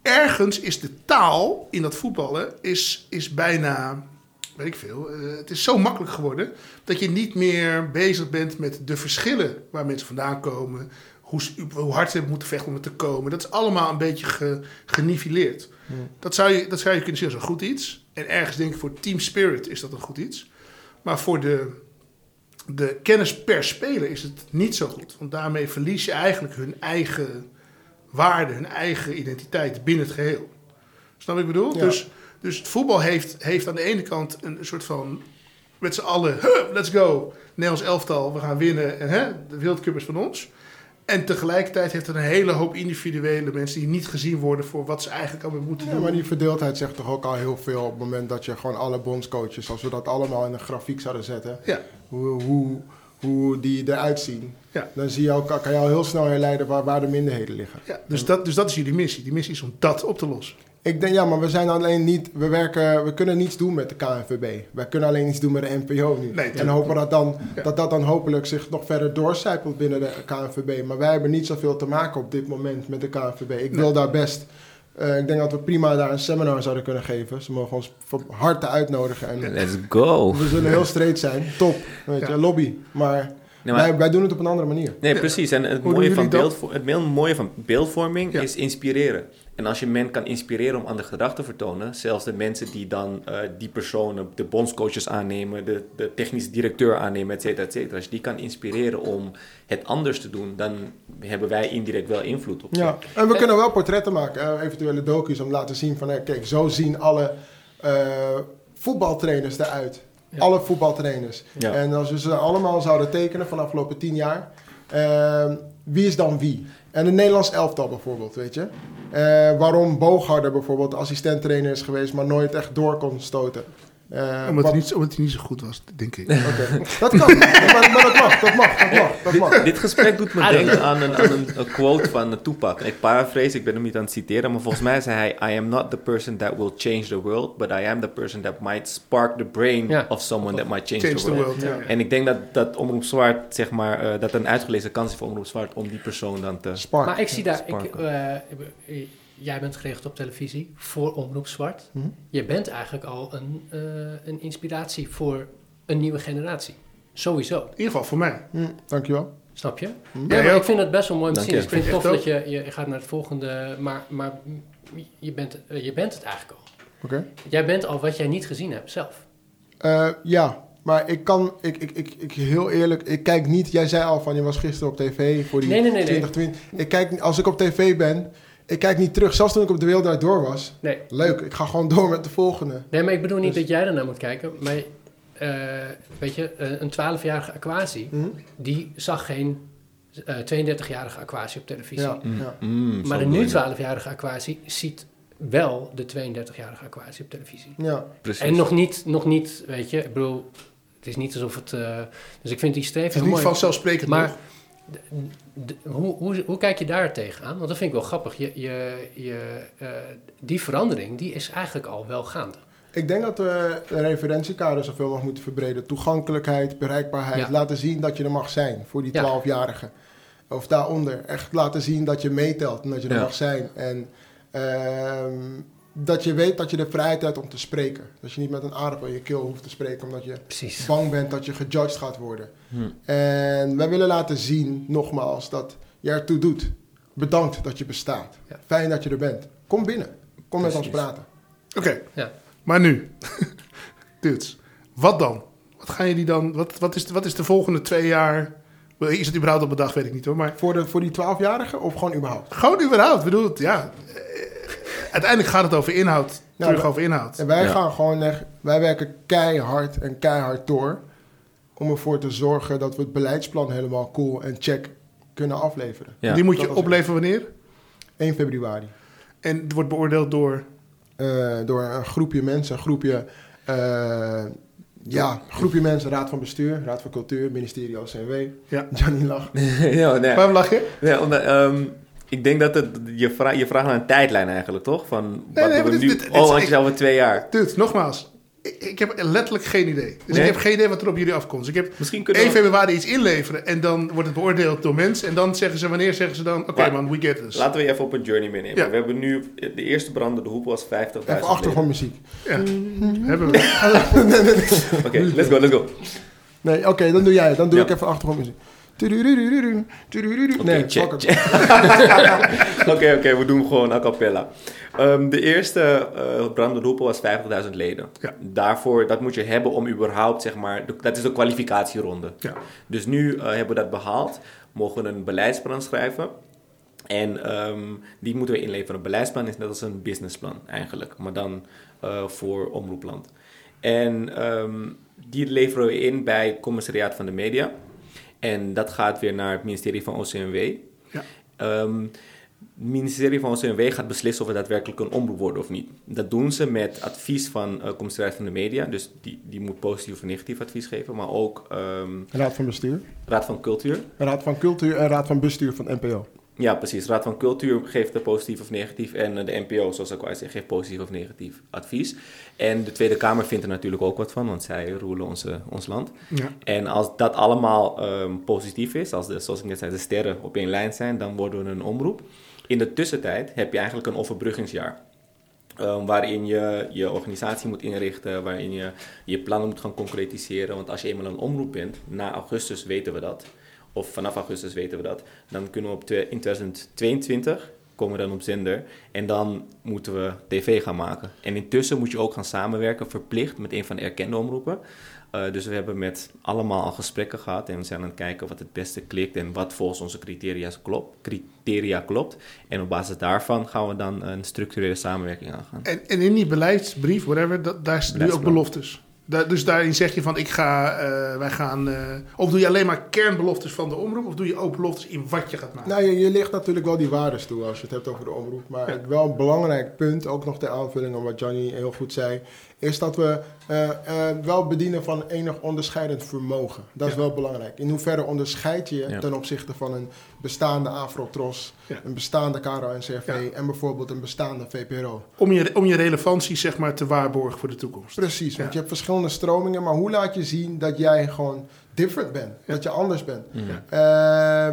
Ergens is de taal in dat voetballen is, is bijna, weet ik veel, eh, het is zo makkelijk geworden dat je niet meer bezig bent met de verschillen waar mensen vandaan komen. Hoe, ze- hoe hard ze moeten vechten om er te komen. Dat is allemaal een beetje ge, geniveleerd. Dat, zou je, dat zou je kunnen zien als een goed iets. En ergens denk ik voor team spirit is dat een goed iets. Maar voor de, de kennis per speler is het niet zo goed. Want daarmee verlies je eigenlijk hun eigen waarde, hun eigen identiteit binnen het geheel. Snap wat ik bedoel? Ja. Dus, dus het voetbal heeft, heeft aan de ene kant een soort van... met z'n allen, "Huh, let's go, Nederlands elftal, we gaan winnen. En hè, de Wereldcup is van ons. En tegelijkertijd heeft het een hele hoop individuele mensen... die niet gezien worden voor wat ze eigenlijk allemaal moeten ja, doen. maar die verdeeldheid zegt toch ook al heel veel op het moment dat je gewoon alle bondscoaches, als we dat allemaal in een grafiek zouden zetten, Ja, hoe, hoe, hoe die eruit zien. Ja. Dan zie je ook, kan je al heel snel herleiden waar, waar de minderheden liggen. ja. Dus, dat, dus dat is jullie missie. Die missie is om dat op te lossen. Ik denk, ja, maar we zijn alleen niet, we werken, we kunnen niets doen met de KNVB. Wij kunnen alleen iets doen met de NPO nu. Nee, en hopen dat, dan, Ja. dat dat dan hopelijk zich nog verder doorcijpelt binnen de KNVB. Maar wij hebben niet zoveel te maken op dit moment met de KNVB. Ik wil daar best, eh, ik denk dat we prima daar een seminar zouden kunnen geven. Ze mogen ons van harte uitnodigen. En Let's go. we zullen heel straight zijn, top, weet Ja. je, lobby. Maar, Nee, maar- wij, wij doen het op een andere manier. Nee, precies. En het Hoe mooie, van beeldvo- het mooie van beeldvorming Ja. is inspireren. En als je men kan inspireren om ander gedrag te vertonen, zelfs de mensen die dan eh, die personen, de bondscoaches aannemen, de, de technische directeur aannemen, et cetera, et cetera. Als je die kan inspireren om het anders te doen, dan hebben wij indirect wel invloed op. Ja, en we kunnen wel portretten maken, eh, eventuele docu's om te laten zien van, eh, kijk, zo zien alle eh, voetbaltrainers eruit. Alle voetbaltrainers. Ja. En als we ze allemaal zouden tekenen van de afgelopen tien jaar, eh, wie is dan wie? En een Nederlands elftal bijvoorbeeld, weet je. Eh, waarom Boogharder bijvoorbeeld assistent-trainer is geweest, maar nooit echt door kon stoten. Eh, Omdat, wat- hij niet, omdat hij niet zo goed was, denk ik. Oké. Dat kan, maar, maar dat mag, dat mag, dat mag, dat mag. Dit gesprek doet me denken aan, een, aan een, een quote van uh, Tupac. Ik paraphrase, ik ben hem niet aan het citeren, maar volgens mij zei hij: I am not the person that will change the world, but I am the person that might spark the brain Ja. of someone that might change, Change the the world. En ik denk dat, dat Omroep Zwart, zeg maar, eh, dat een uitgelezen kans is voor Omroep Zwart om die persoon dan te... Spark. Maar ik zie daar, ik. Jij bent gericht op televisie voor Omroep Zwart. Mhm. Je bent eigenlijk al een, eh, een inspiratie voor een nieuwe generatie. Sowieso, In ieder geval voor mij. Hm, dankjewel. snap je? Hm. Ja, ik vind het best wel mooi om te zien. Dus ik vind het tof dat je, je gaat naar het volgende, maar, maar je, bent, eh, je bent het eigenlijk al. Oké. Jij bent al wat jij niet gezien hebt zelf. Eh, ja, maar ik kan, ik, ik, ik, ik heel eerlijk, ik kijk niet, jij zei al van je was gisteren op tv voor die Nee, nee, nee, nee. 2020. Ik kijk, als ik op tv ben, ik kijk niet terug. Zelfs toen ik op de wereld door was, Nee, leuk, ik ga gewoon door met de volgende. nee maar ik bedoel niet Dus- dat jij ernaar moet kijken. Maar eh, weet je, eh, een 12-jarige aquatie, Hm? die zag geen eh 32-jarige aquatie op televisie. Ja, ja. Mm, Maar de nu bedoel je. 12-jarige aquatie ziet wel de 32-jarige aquatie op televisie. ja. Precies. En nog niet, nog niet, weet je, ik bedoel, Het is niet alsof het... eh, dus ik vind die Het streven is heel niet mooi. vanzelfsprekend Maar nog. Hoe, hoe, hoe kijk je daar tegenaan? Want dat vind ik wel grappig. Je, je, je, eh, die verandering die is eigenlijk al wel gaande. Ik denk dat we de referentiekader zoveel mogelijk moeten verbreden. Toegankelijkheid, bereikbaarheid. Ja. Laten zien dat je er mag zijn voor die Ja. 12-jarigen. Of daaronder. Echt laten zien dat je meetelt en dat je er Ja. mag zijn. En ehm, dat je weet dat je de vrijheid hebt om te spreken. Dat je niet met een aardappel in je keel hoeft te spreken omdat je Precies. bang bent dat je gejudged gaat worden. Hm. En wij willen laten zien, nogmaals, dat je ertoe doet. Bedankt dat je bestaat. Ja. Fijn dat je er bent. Kom binnen. Kom met ons praten. Oké, Ja. maar nu. Dudes, wat dan? Wat gaan jullie dan... Wat, wat, is, de- wat is de volgende twee jaar... Is het überhaupt op bedacht, weet ik niet hoor. Maar Voor, de, voor die 12-jarigen of gewoon überhaupt? gewoon überhaupt. Ik bedoel, het, ja... Uiteindelijk gaat het over inhoud. Ja, terug over inhoud. En wij Ja. gaan gewoon echt, wij werken keihard en keihard door om ervoor te zorgen dat we het beleidsplan helemaal cool en check kunnen afleveren. Ja. Die moet dat je opleveren wanneer? 1 februari. En het wordt beoordeeld door... Eh, door een groepje mensen, een groepje, eh, ja, groepje mensen, Raad van Bestuur, Raad van Cultuur, ministerie OCW. Ja. Johnny lach. ja, nee. Waarom lach je? Ja, omdat, ehm, ik denk dat het, je, vra je vraagt naar een tijdlijn eigenlijk, toch? Van wat nee, doen we dit- nu? dit- dit- oh, want je over twee jaar. Dude, nogmaals. Ik, ik heb letterlijk geen idee. Dus Nee? ik heb geen idee wat er op jullie afkomt. Dus ik heb Misschien kunnen 1 we... februari iets inleveren en dan wordt het beoordeeld door mensen. En dan zeggen ze, wanneer zeggen ze dan, oké man, we get this. Laten we je even op een journey meenemen. Ja. We hebben nu, de eerste brandende hoep was 50.000 Even achtergrondmuziek. Ja, hebben we. Oké, let's go, let's go. Nee, oké, dan doe jij het. Dan doe Ja. ik even achtergrondmuziek. Nee, check. Oké, oké, we doen gewoon a cappella. Ehm, de eerste eh brandende was 50.000 leden. Ja. Daarvoor, dat moet je hebben om überhaupt, zeg maar, de- dat is de kwalificatieronde. Ja. Dus nu eh, hebben we dat behaald, mogen we een beleidsplan schrijven. En ehm, die moeten we inleveren. Een beleidsplan is net als een businessplan eigenlijk, maar dan eh, voor omroepland. En ehm, die leveren we in bij het commissariaat van de media. En dat gaat weer naar het ministerie van OCMW. Ja. Ehm, het ministerie van OCMW gaat beslissen of het daadwerkelijk een omroep wordt of niet. Dat doen ze met advies van het commissariaat van de media. Dus die, die moet positief of negatief advies geven. Maar ook ehm, Raad van Bestuur. Raad van Cultuur. Raad van Cultuur en Raad van Bestuur van NPO. Ja, precies. Raad van Cultuur geeft de positief of negatief. En eh, de NPO, zoals ik al zei, geeft positief of negatief advies. En de Tweede Kamer vindt er natuurlijk ook wat van, want zij roelen onze, ons land. Ja. En als dat allemaal ehm, positief is, als de, zoals ik net zei, de sterren op één lijn zijn, dan worden we een omroep. In de tussentijd heb je eigenlijk een overbruggingsjaar. Ehm, waarin je je organisatie moet inrichten, waarin je je plannen moet gaan concretiseren. Want als je eenmaal een omroep bent, na augustus weten we dat, of vanaf augustus weten we dat, dan kunnen we op in 2022 komen we dan op zender en dan moeten we tv gaan maken. En intussen moet je ook gaan samenwerken, verplicht, met een van de erkende omroepen. Eh, dus we hebben met allemaal al gesprekken gehad en we zijn aan het kijken wat het beste klikt en wat volgens onze criteria klopt. Criteria klopt. En op basis daarvan gaan we dan een structurele samenwerking aangaan. En, en in die beleidsbrief, whatever, dat, daar staan nu ook beloftes. Da- dus daarin zeg je van, ik ga, eh, wij gaan... eh, of doe je alleen maar kernbeloftes van de omroep, of doe je ook beloftes in wat je gaat maken? Nou, je, je ligt natuurlijk wel die waardes toe als je het hebt over de omroep. Maar Ja. wel een belangrijk punt, ook nog ter aanvulling op wat Johnny heel goed zei, is dat we eh, eh, wel bedienen van enig onderscheidend vermogen. Dat is Ja. wel belangrijk. In hoeverre onderscheid je Ja. ten opzichte van een bestaande Afrotros, Ja. een bestaande KRO-NCRV en bijvoorbeeld een bestaande VPRO. Om, je, om je relevantie, zeg maar, te waarborgen voor de toekomst. Precies, want je hebt verschillende stromingen, maar hoe laat je zien dat jij gewoon different bent, Ja. dat je anders bent? Mm. Eh,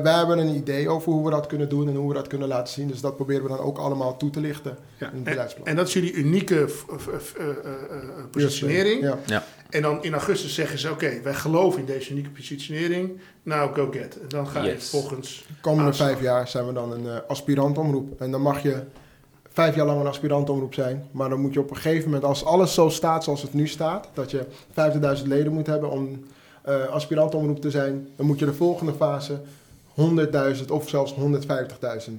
wij hebben een idee over hoe we dat kunnen doen en hoe we dat kunnen laten zien. Dus dat proberen we dan ook allemaal toe te lichten Ja. in het En, beleidsplan. en dat is jullie unieke eh, eh, eh, positionering. Ja. En dan in augustus zeggen ze, oké, wij geloven in deze unieke positionering. Nou, go get. En dan ga je Yes. volgens... De komende Aanslag. vijf jaar zijn we dan een eh aspirantomroep. En dan mag je vijf jaar lang een aspirantomroep zijn. Maar dan moet je op een gegeven moment, als alles zo staat zoals het nu staat, dat je 50.000 leden moet hebben om eh aspirantomroep te zijn, dan moet je de volgende fase 100.000 of zelfs 150.000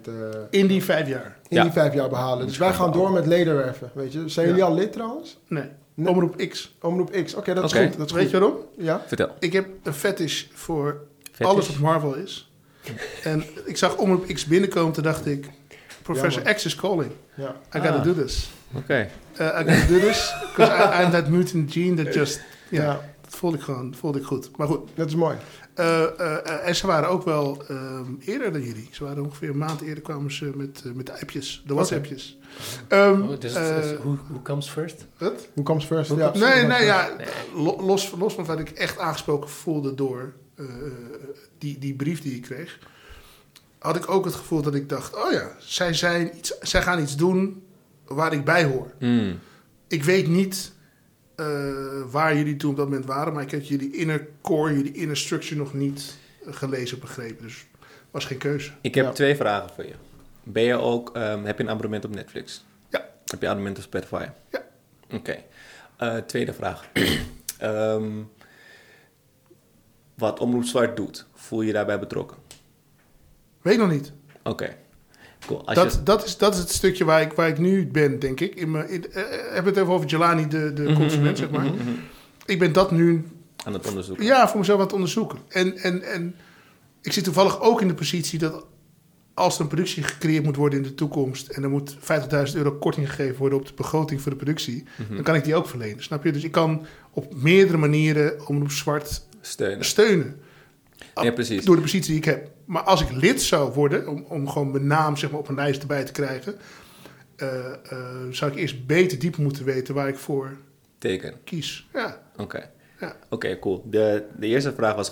eh, In die vijf jaar. in Ja. die vijf jaar behalen. Dus wij gaan door met ledenwerven. Weet je. Zijn Ja. jullie al lid trouwens? Nee. Nee. Omroep X. Omroep X. Oké, dat is Oké. goed. Dat is Weet goed. je waarom? Ja? Vertel. Ik heb een fetish voor Fetish? alles wat Marvel is. En ik zag Omroep X binnenkomen, toen dacht ik... Professor Ja, X is calling. Ja. I gotta Ah. do this. Oké. Uh, I gotta do this. Because I'm that mutant gene that just... Ja. Dat voelde ik gewoon voelde ik goed. Maar goed, Dat is mooi. eh, eh, eh, en ze waren ook wel ehm, eerder dan jullie. Ze waren ongeveer een maand eerder kwamen ze met, met de appjes, de WhatsAppjes. Ehm, Oh, dus, eh, dus hoe, hoe comes first? wat? Hoe comes first? Ja, comes- Nee, nee, ja, lo- los, los van wat ik echt aangesproken voelde door eh, die, die brief die ik kreeg, had ik ook het gevoel dat ik dacht, oh ja, zij, zijn iets, zij gaan iets doen waar ik bij hoor. Mm. Ik weet niet eh, waar jullie toen op dat moment waren, maar ik heb jullie inner core, jullie inner structure nog niet eh, gelezen of begrepen. Dus was geen keuze. Ik heb Ja. twee vragen voor je. Ben je ook, ehm, heb je een abonnement op Netflix? Ja. Heb je een abonnement op Spotify? Ja. Oké. Eh, tweede vraag. Ehm, wat Omroep Zwart doet, voel je je daarbij betrokken? Weet nog niet. Oké. Cool. Dat, je, dat, is, dat is het stukje waar ik, waar ik nu ben, denk ik. In mijn, in, eh, eh, heb het even over Jelani, de, de Mhm, consument, zeg maar. Ik ben dat nu aan het onderzoeken. Ja, voor mezelf aan het onderzoeken. En, en, en ik zit toevallig ook in de positie dat als er een productie gecreëerd moet worden in de toekomst en er moet 50.000 euro korting gegeven worden op de begroting voor de productie, Mhm. dan kan ik die ook verlenen. Snap je? Dus ik kan op meerdere manieren Omroep Zwart Steunen. steunen. Ja, precies. Door de positie die ik heb. Maar als ik lid zou worden, om, om gewoon mijn naam zeg maar, op een lijst erbij te krijgen, eh, eh, zou ik eerst beter diep moeten weten waar ik voor Teken. kies. Ja, Oké. Ja. Oké, cool. De, de eerste vraag was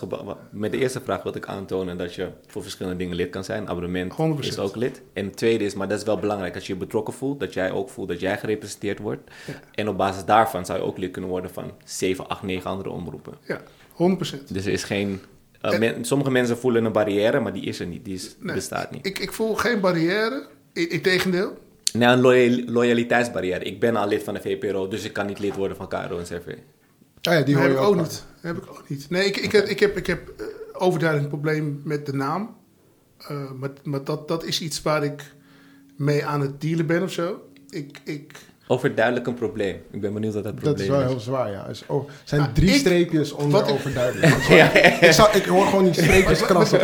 met de eerste vraag wilde ik aantonen dat je voor verschillende dingen lid kan zijn. Abonnement 100%. is ook lid. En het tweede is, maar dat is wel belangrijk, als je je betrokken voelt, dat jij ook voelt dat jij gerepresenteerd wordt. Ja. En op basis daarvan zou je ook lid kunnen worden van 7, 8, 9 andere omroepen. ja 100%. Dus er is geen. Eh, En- men- sommige mensen voelen een barrière, maar die is er niet. Die is, Nee. bestaat niet. Ik, ik voel geen barrière. Integendeel. Nou, een loyal- loyaliteitsbarrière. Ik ben al lid van de VPRO, dus ik kan niet lid worden van KRO en CV. Ah ja, die hoor heb je ik ook niet. Heb ik ook niet. Nee, ik, ik heb, ik heb, ik heb eh, overduidelijk een probleem met de naam. Eh, maar maar dat, dat is iets waar ik mee aan het dealen ben of zo. Ik, ik, Overduidelijk een probleem. Ik ben benieuwd wat dat Dat probleem is wel is. heel zwaar, ja. Het is- oh, zijn Nou, drie ik- streepjes onder ik- overduidelijk. ik, zou- ik hoor gewoon die streepjes krassen.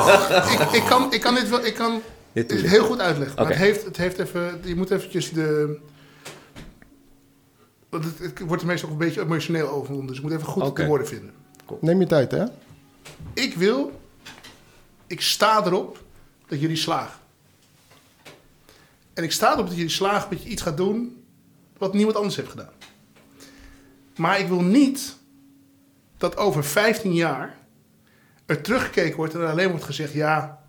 ik, ik, kan, ik kan dit wel ik kan Dit het heel goed uitleggen. Maar het, heeft, het heeft even... Je moet eventjes de... Want het, het wordt er meestal ook een beetje emotioneel over. Dus ik moet even goed de woorden vinden. Neem je tijd, hè? Ik wil, ik sta erop dat jullie slagen. En ik sta erop dat jullie slagen dat je iets gaat doen wat niemand anders heeft gedaan. Maar ik wil niet dat over 15 jaar er teruggekeken wordt en er alleen wordt gezegd: ja,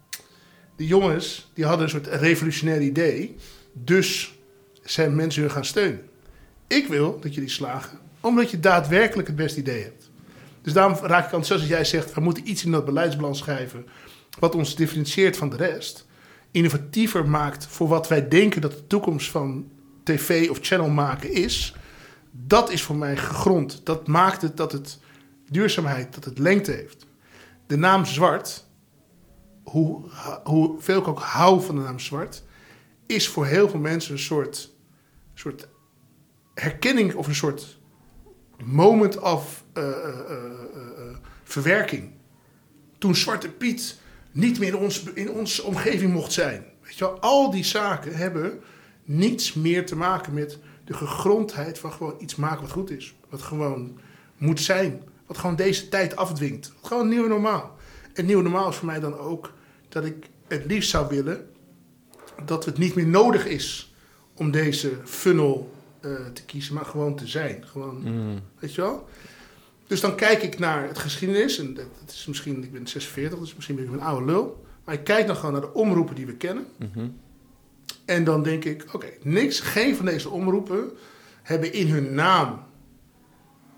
de jongens die hadden een soort revolutionair idee, dus zijn mensen hun gaan steunen. Ik wil dat jullie slagen omdat je daadwerkelijk het beste idee hebt. Dus daarom raak ik enthousiast als jij zegt... we moeten iets in dat beleidsplan schrijven... wat ons differentieert van de rest. Innovatiever maakt voor wat wij denken dat de toekomst van tv of channel maken is. Dat is voor mij gegrond. Dat maakt het dat het duurzaamheid, dat het lengte heeft. De naam Zwart, hoe, hoe veel ik ook hou van de naam Zwart... is voor heel veel mensen een soort, soort herkenning of een soort moment of eh, eh, eh, verwerking. Toen Zwarte Piet niet meer in ons, in onze omgeving mocht zijn. Weet je wel, al die zaken hebben niets meer te maken met de gegrondheid van gewoon iets maken wat goed is. Wat gewoon moet zijn. Wat gewoon deze tijd afdwingt. Gewoon nieuw normaal. En nieuw normaal is voor mij dan ook dat ik het liefst zou willen dat het niet meer nodig is om deze funnel eh, te kiezen, maar gewoon te zijn. Gewoon, Mm. weet je wel? Dus dan kijk ik naar het geschiedenis. En dat is misschien, ik ben 46, dus misschien ben ik een oude lul. Maar ik kijk dan gewoon naar de omroepen die we kennen. Mhm. En dan denk ik, oké, niks, geen van deze omroepen hebben in hun naam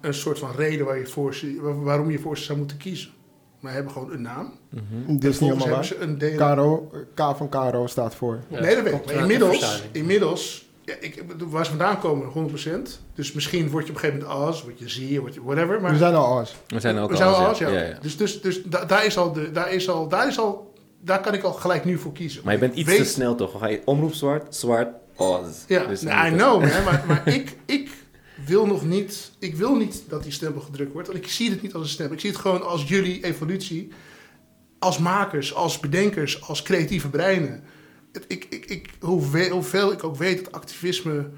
een soort van reden waar je voor ze, waarom je voor ze zou moeten kiezen. Maar hebben gewoon een naam. Mhm. Dit is niet helemaal hebben waar. ze een deel. Karo, K van Karo staat voor. Ja, nee, dat weet ik. Maar inmiddels, inmiddels ja, ik, waar ze vandaan komen, 100%. Dus misschien word je op een gegeven moment als, word je zie, word je whatever. Maar We zijn al as. We zijn ook we zijn al als, ja. ja. Ja, ja. Dus, dus, dus da- daar is al, de, daar is al, daar is al, daar kan ik al gelijk nu voor kiezen. Maar je bent iets Weet- te snel toch? Ga je omroep zwart, zwart, Oz. Ja, Dus nee, I know, man, maar, maar ik, ik wil nog niet, ik wil niet dat die stempel gedrukt wordt. Want ik zie het niet als een stempel. Ik zie het gewoon als jullie evolutie. Als makers, als bedenkers, als creatieve breinen. Ik, ik, ik, hoeveel, ik ook weet dat activisme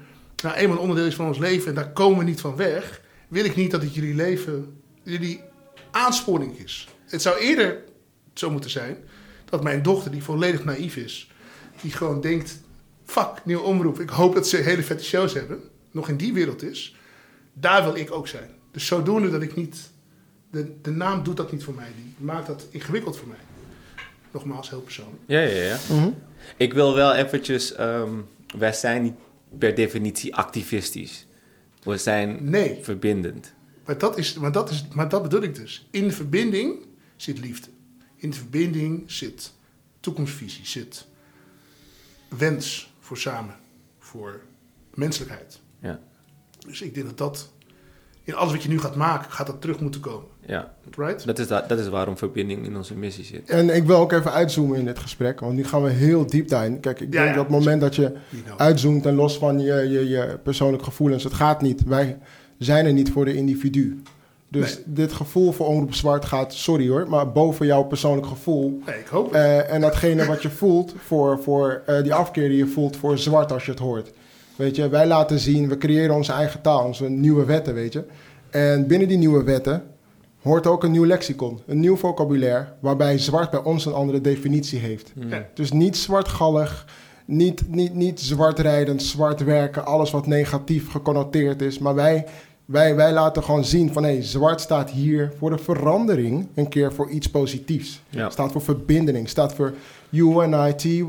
nou eenmaal een onderdeel is van ons leven en daar komen we niet van weg, wil ik niet dat het jullie leven jullie aansporing is. Het zou eerder zo moeten zijn dat mijn dochter, die volledig naïef is, die gewoon denkt: fuck, nieuwe omroep. Ik hoop dat ze hele vette shows hebben. Nog in die wereld is. Daar wil ik ook zijn. Dus zodoende dat ik niet. De, de naam doet dat niet voor mij. Die maakt dat ingewikkeld voor mij. Nogmaals, heel persoonlijk. Ja, ja, ja. Mhm. Ik wil wel eventjes... ehm, wij zijn niet per definitie activistisch. We zijn Nee, verbindend. maar dat, is, maar, dat is, maar dat bedoel ik dus. In de verbinding zit liefde. In de verbinding zit toekomstvisie, zit wens voor samen, voor menselijkheid. Ja, Dus ik denk dat dat in alles wat je nu gaat maken, gaat dat terug moeten komen. Ja. Right? Dat, is da- dat is waarom verbinding in onze missie zit. En ik wil ook even uitzoomen in dit gesprek, want nu gaan we heel diep daarin. Kijk, ik Ja, denk ja, dat het moment dat je uitzoomt en los van je, je, je persoonlijke gevoelens, het gaat niet. Wij zijn er niet voor de individu. Dus Nee. dit gevoel voor Omroep Zwart gaat, sorry hoor, maar boven jouw persoonlijk gevoel. Nee, ik hoop het. Eh, en datgene wat je voelt voor, voor eh, die afkeer die je voelt voor zwart als je het hoort. Weet je, wij laten zien, we creëren onze eigen taal, onze nieuwe wetten, weet je. En binnen die nieuwe wetten hoort ook een nieuw lexicon, een nieuw vocabulaire, waarbij zwart bij ons een andere definitie heeft. Mm. Ja. Dus niet zwartgallig, niet, niet, niet zwart rijden, zwart werken, alles wat negatief geconnoteerd is. Maar wij, wij, wij laten gewoon zien van hé, hey, zwart staat hier voor de verandering, een keer voor iets positiefs. Ja. Staat voor verbinding, staat voor UNITY,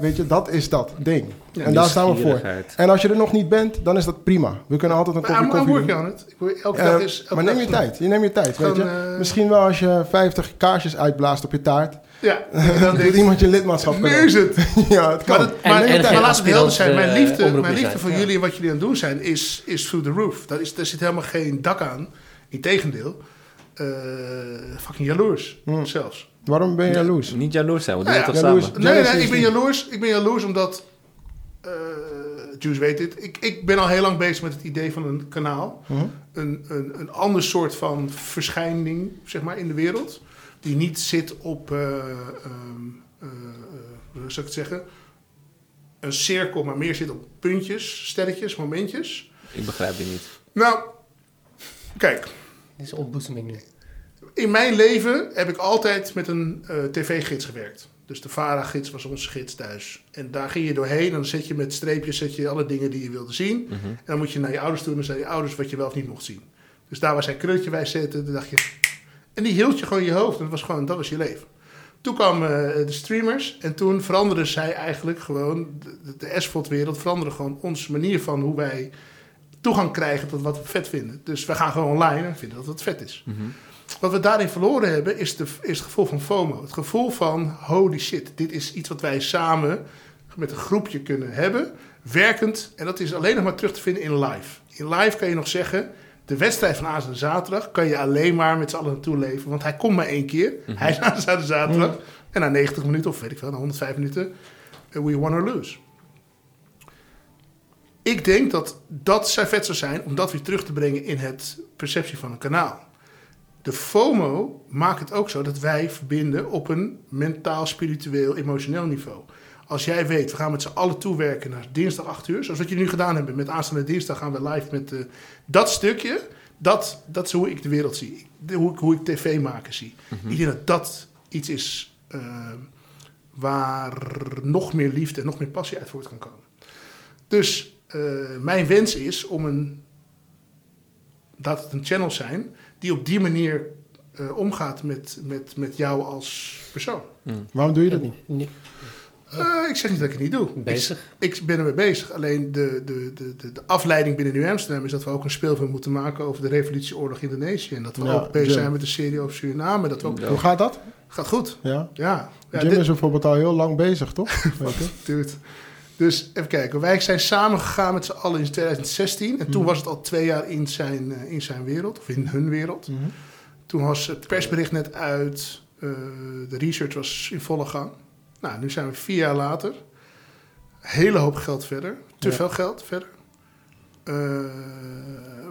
weet je, dat is dat ding. Ja, en daar staan we voor. En als je er nog niet bent, dan is dat prima. We kunnen altijd een kopje koffie doen. Ik wil, elke Eh, dag is... elke maar neem je tijd, je neemt je tijd, weet je. Eh, Misschien wel als je 50 kaarsjes uitblaast op je taart, Ja, dan doet iemand je lidmaatschap nu is het. Ja, het kan. Maar, dat, maar, en maar het helder zijn. Mijn liefde, eh, omroep mijn liefde voor ja. jullie en wat jullie aan het doen zijn, is, is through the roof. Dat is, daar zit helemaal geen dak aan. Integendeel. Eh fucking jaloers, Hmm. zelfs. Waarom ben je jaloers? Niet jaloers zijn, we doen Nou het ja, toch jaloers. samen? Nee, nee, ik ben jaloers. Ik ben jaloers omdat... eh Juice weet dit. Ik, ik ben al heel lang bezig met het idee van een kanaal. Mhm. Een, een, een ander soort van verschijning, zeg maar, in de wereld. Die niet zit op, eh, ehm, eh, eh, hoe zou ik het zeggen? Een cirkel, maar meer zit op puntjes, sterretjes, momentjes. Ik begrijp je niet. Nou, kijk. Dit is ontboezeming nu. In mijn leven heb ik altijd met een eh, tv-gids gewerkt. Dus de VARA-gids was onze gids thuis. En daar ging je doorheen en dan zet je met streepjes zet je alle dingen die je wilde zien. Mhm. En dan moet je naar je ouders toe en dan zei je ouders wat je wel of niet mocht zien. Dus daar waar zij krultje bij zetten, dan dacht je... En die hield je gewoon in je hoofd en dat was gewoon, dat was je leven. Toen kwamen eh, de streamers en toen veranderde zij eigenlijk gewoon... De, de SVOD-wereld veranderde gewoon onze manier van hoe wij toegang krijgen tot wat we vet vinden. Dus we gaan gewoon online en vinden dat het vet is. Mhm. Wat we daarin verloren hebben is, de, is het gevoel van FOMO. Het gevoel van holy shit, dit is iets wat wij samen met een groepje kunnen hebben, werkend. En dat is alleen nog maar terug te vinden in live. In live kan je nog zeggen, de wedstrijd van aanstaande zaterdag kan je alleen maar met z'n allen naartoe leven. Want hij komt maar één keer. Hij is aanstaande zaterdag. En na 90 minuten, of weet ik veel, na 105 minuten, eh, we won or lose. Ik denk dat dat zou vet zou zijn om dat weer terug te brengen in het perceptie van een kanaal. De FOMO maakt het ook zo dat wij verbinden op een mentaal, spiritueel, emotioneel niveau. Als jij weet, we gaan met z'n allen toewerken naar dinsdag 8 uur, zoals wat jullie nu gedaan hebben. Met aanstaande dinsdag gaan we live met eh, dat stukje. Dat, dat is hoe ik de wereld zie. Hoe ik, hoe ik tv maken zie. Ik denk dat dat iets is eh, waar nog meer liefde en nog meer passie uit voort kan komen. Dus eh, mijn wens is om een, laat het een channel zijn, die op die manier eh, omgaat met, met, met jou als persoon. Waarom doe je dat niet? Eh, ik zeg niet dat ik het niet doe. Bezig. Ik, ik ben ermee bezig. Alleen de, de, de, de, de afleiding binnen New Amsterdam is dat we ook een speelfilm moeten maken over de revolutieoorlog Indonesië. En dat we Ja, ook bezig Jim. zijn met een serie over Suriname. Dat we ook, Ja. Hoe gaat dat? Gaat goed. Ja. Ja. ja Jim dit- is bijvoorbeeld al heel lang bezig, toch? Dude. Dus even kijken. Wij zijn samen gegaan met z'n allen in 2016. En toen Mhm. was het al twee jaar in zijn, eh, in zijn wereld. Of in hun wereld. Mhm. Toen was het persbericht net uit. eh, de research was in volle gang. Nou, nu zijn we vier jaar later. Hele hoop geld verder. Te Ja. veel geld verder. Eh,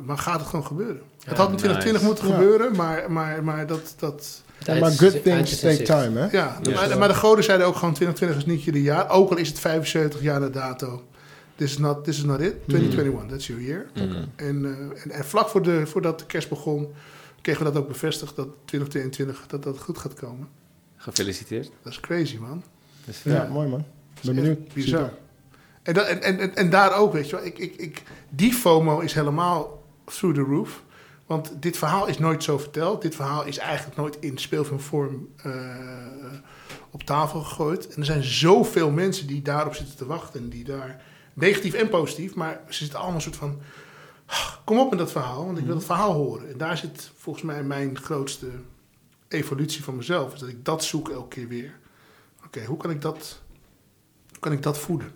maar gaat het gewoon gebeuren? Ja, het had in 2020 nice. moeten Ja. gebeuren, maar, maar, maar dat... dat Maar is- good things is in take time, hè? ja, Ja. Maar, maar de goden zeiden ook gewoon 2020 is niet jullie jaar. Ook al is het 75 jaar na dato. This is not, this is not it. 2021, that's your year. Mhm. En, eh, en, en vlak voor de, voordat de kerst begon, kregen we dat ook bevestigd dat 2022 dat dat goed gaat komen. Gefeliciteerd. Dat is crazy, man. Dus, Ja, Ja. mooi man. Ben is benieuwd. Bizar. En, dat, en, en, en, en daar ook, weet je wel. Ik, ik, ik, die FOMO is helemaal through the roof. Want dit verhaal is nooit zo verteld. Dit verhaal is eigenlijk nooit in speelfilmvorm eh op tafel gegooid. En er zijn zoveel mensen die daarop zitten te wachten. En die daar, negatief en positief, maar ze zitten allemaal een soort van... "Ah, Kom op met dat verhaal, want ik wil het verhaal horen. En daar zit volgens mij mijn grootste evolutie van mezelf. Is dat ik dat zoek elke keer weer. Oké, hoe kan ik dat, hoe kan ik dat voeden?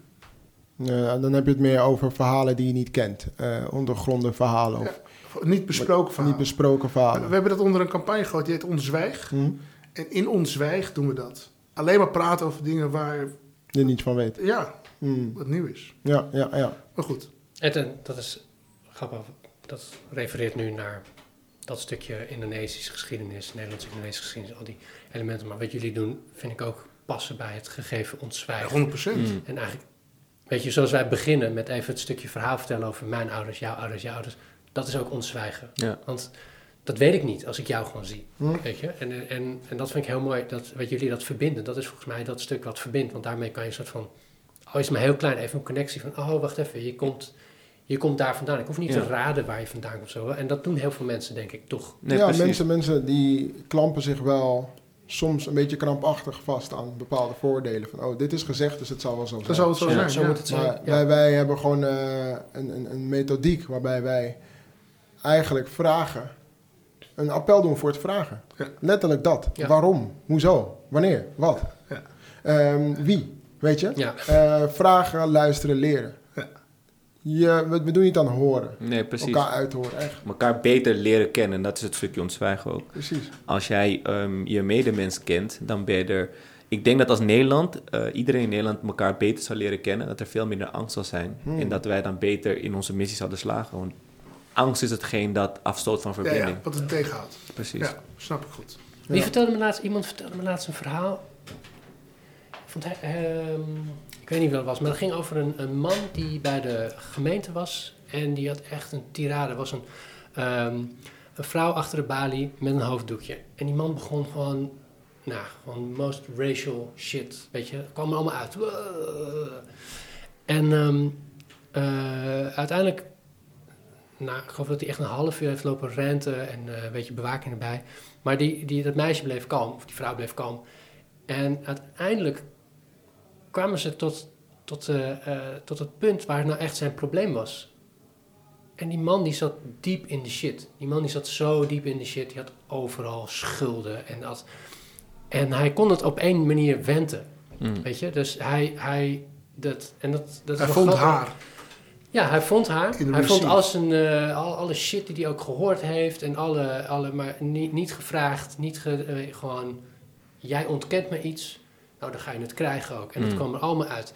Ja, dan heb je het meer over verhalen die je niet kent. Eh, ondergronden verhalen of Niet besproken verhaal. niet besproken we verhalen. hebben dat onder een campagne gehad, die heet Onzwijg. Hm? En in Onzwijg doen we dat. Alleen maar praten over dingen waar, Je niets van weet. ja, Hm. wat nieuw is. Ja, ja, ja. Maar goed, En dat is grappig, dat refereert nu naar dat stukje Indonesische geschiedenis, Nederlands-Indonesische geschiedenis, al die elementen. Maar wat jullie doen, vind ik ook passen bij het gegeven ja, ontzwijgen. 100%. Mm. En eigenlijk, weet je, zoals wij beginnen met even het stukje verhaal vertellen over mijn ouders, jouw ouders, jouw ouders, dat is ook ontzwijgen. Ja. Want dat weet ik niet als ik jou gewoon zie. Hm? Weet je? En, en, en dat vind ik heel mooi, dat wat jullie dat verbinden. Dat is volgens mij dat stuk wat verbindt. Want daarmee kan je een soort van, al is het maar heel klein, even een connectie van, oh wacht even, je komt, je komt daar vandaan. Ik hoef niet Ja. te raden waar je vandaan komt. Zo. En dat doen heel veel mensen, denk ik, toch. Nee, ja, precies. mensen, mensen die klampen zich wel soms een beetje krampachtig vast aan bepaalde voordelen. Van, oh, dit is gezegd, dus het zal wel zo zijn. Dat zal het zo Ja, zijn. zo moet het zijn. Wij, wij hebben gewoon eh, een, een, een methodiek waarbij wij eigenlijk vragen, een appel doen voor het vragen. Ja. Letterlijk dat. Ja. Waarom? Hoezo? Wanneer? Wat? Ja. Ehm, wie? Weet je? Ja, Eh, vragen, luisteren, leren. Ja. Je, we, we doen niet aan horen. Nee, precies. Elkaar uithoren, echt. Elkaar beter leren kennen. En dat is het stukje ontzwijgen ook. Precies. Als jij ehm, je medemens kent, dan ben je er... Ik denk dat als Nederland, eh, iedereen in Nederland elkaar beter zou leren kennen, dat er veel minder angst zal zijn. Hmm. En dat wij dan beter in onze missie zouden slagen. Want angst is hetgeen dat afstoot van verbinding. ja, wat het tegenhoudt. Precies. Ja, snap ik goed. Wie Ja. vertelde me laatst, iemand vertelde me laatst een verhaal. Vond hij, ehm, ik weet niet wie dat was, maar het ging over een, een man die bij de gemeente was. En die had echt een tirade. was een, ehm, een vrouw achter de balie met een hoofddoekje. En die man begon gewoon, nou, gewoon most racial shit. Weet je, het kwam er allemaal uit. En ehm, eh, uiteindelijk, nou, ik geloof dat hij echt een half uur heeft lopen renten en eh, een beetje bewaking erbij. Maar die, die, dat meisje bleef kalm, of die vrouw bleef kalm. En uiteindelijk kwamen ze tot, tot, eh, eh, tot het punt waar nou echt zijn probleem was. En die man die zat diep in de shit. Die man die zat zo diep in de shit. Die had overal schulden en dat. En hij kon het op één manier wenten. Mm. Weet je? Dus hij, hij dat, en dat, dat Hij vond grappig. haar. Ja, hij vond haar. Hij vond receive. al zijn, eh, al, alle shit die hij ook gehoord heeft. En alle, alle maar niet, niet gevraagd. Niet ge, eh, gewoon, jij ontkent me iets. Nou, dan ga je het krijgen ook. En dat Mm. kwam er allemaal uit.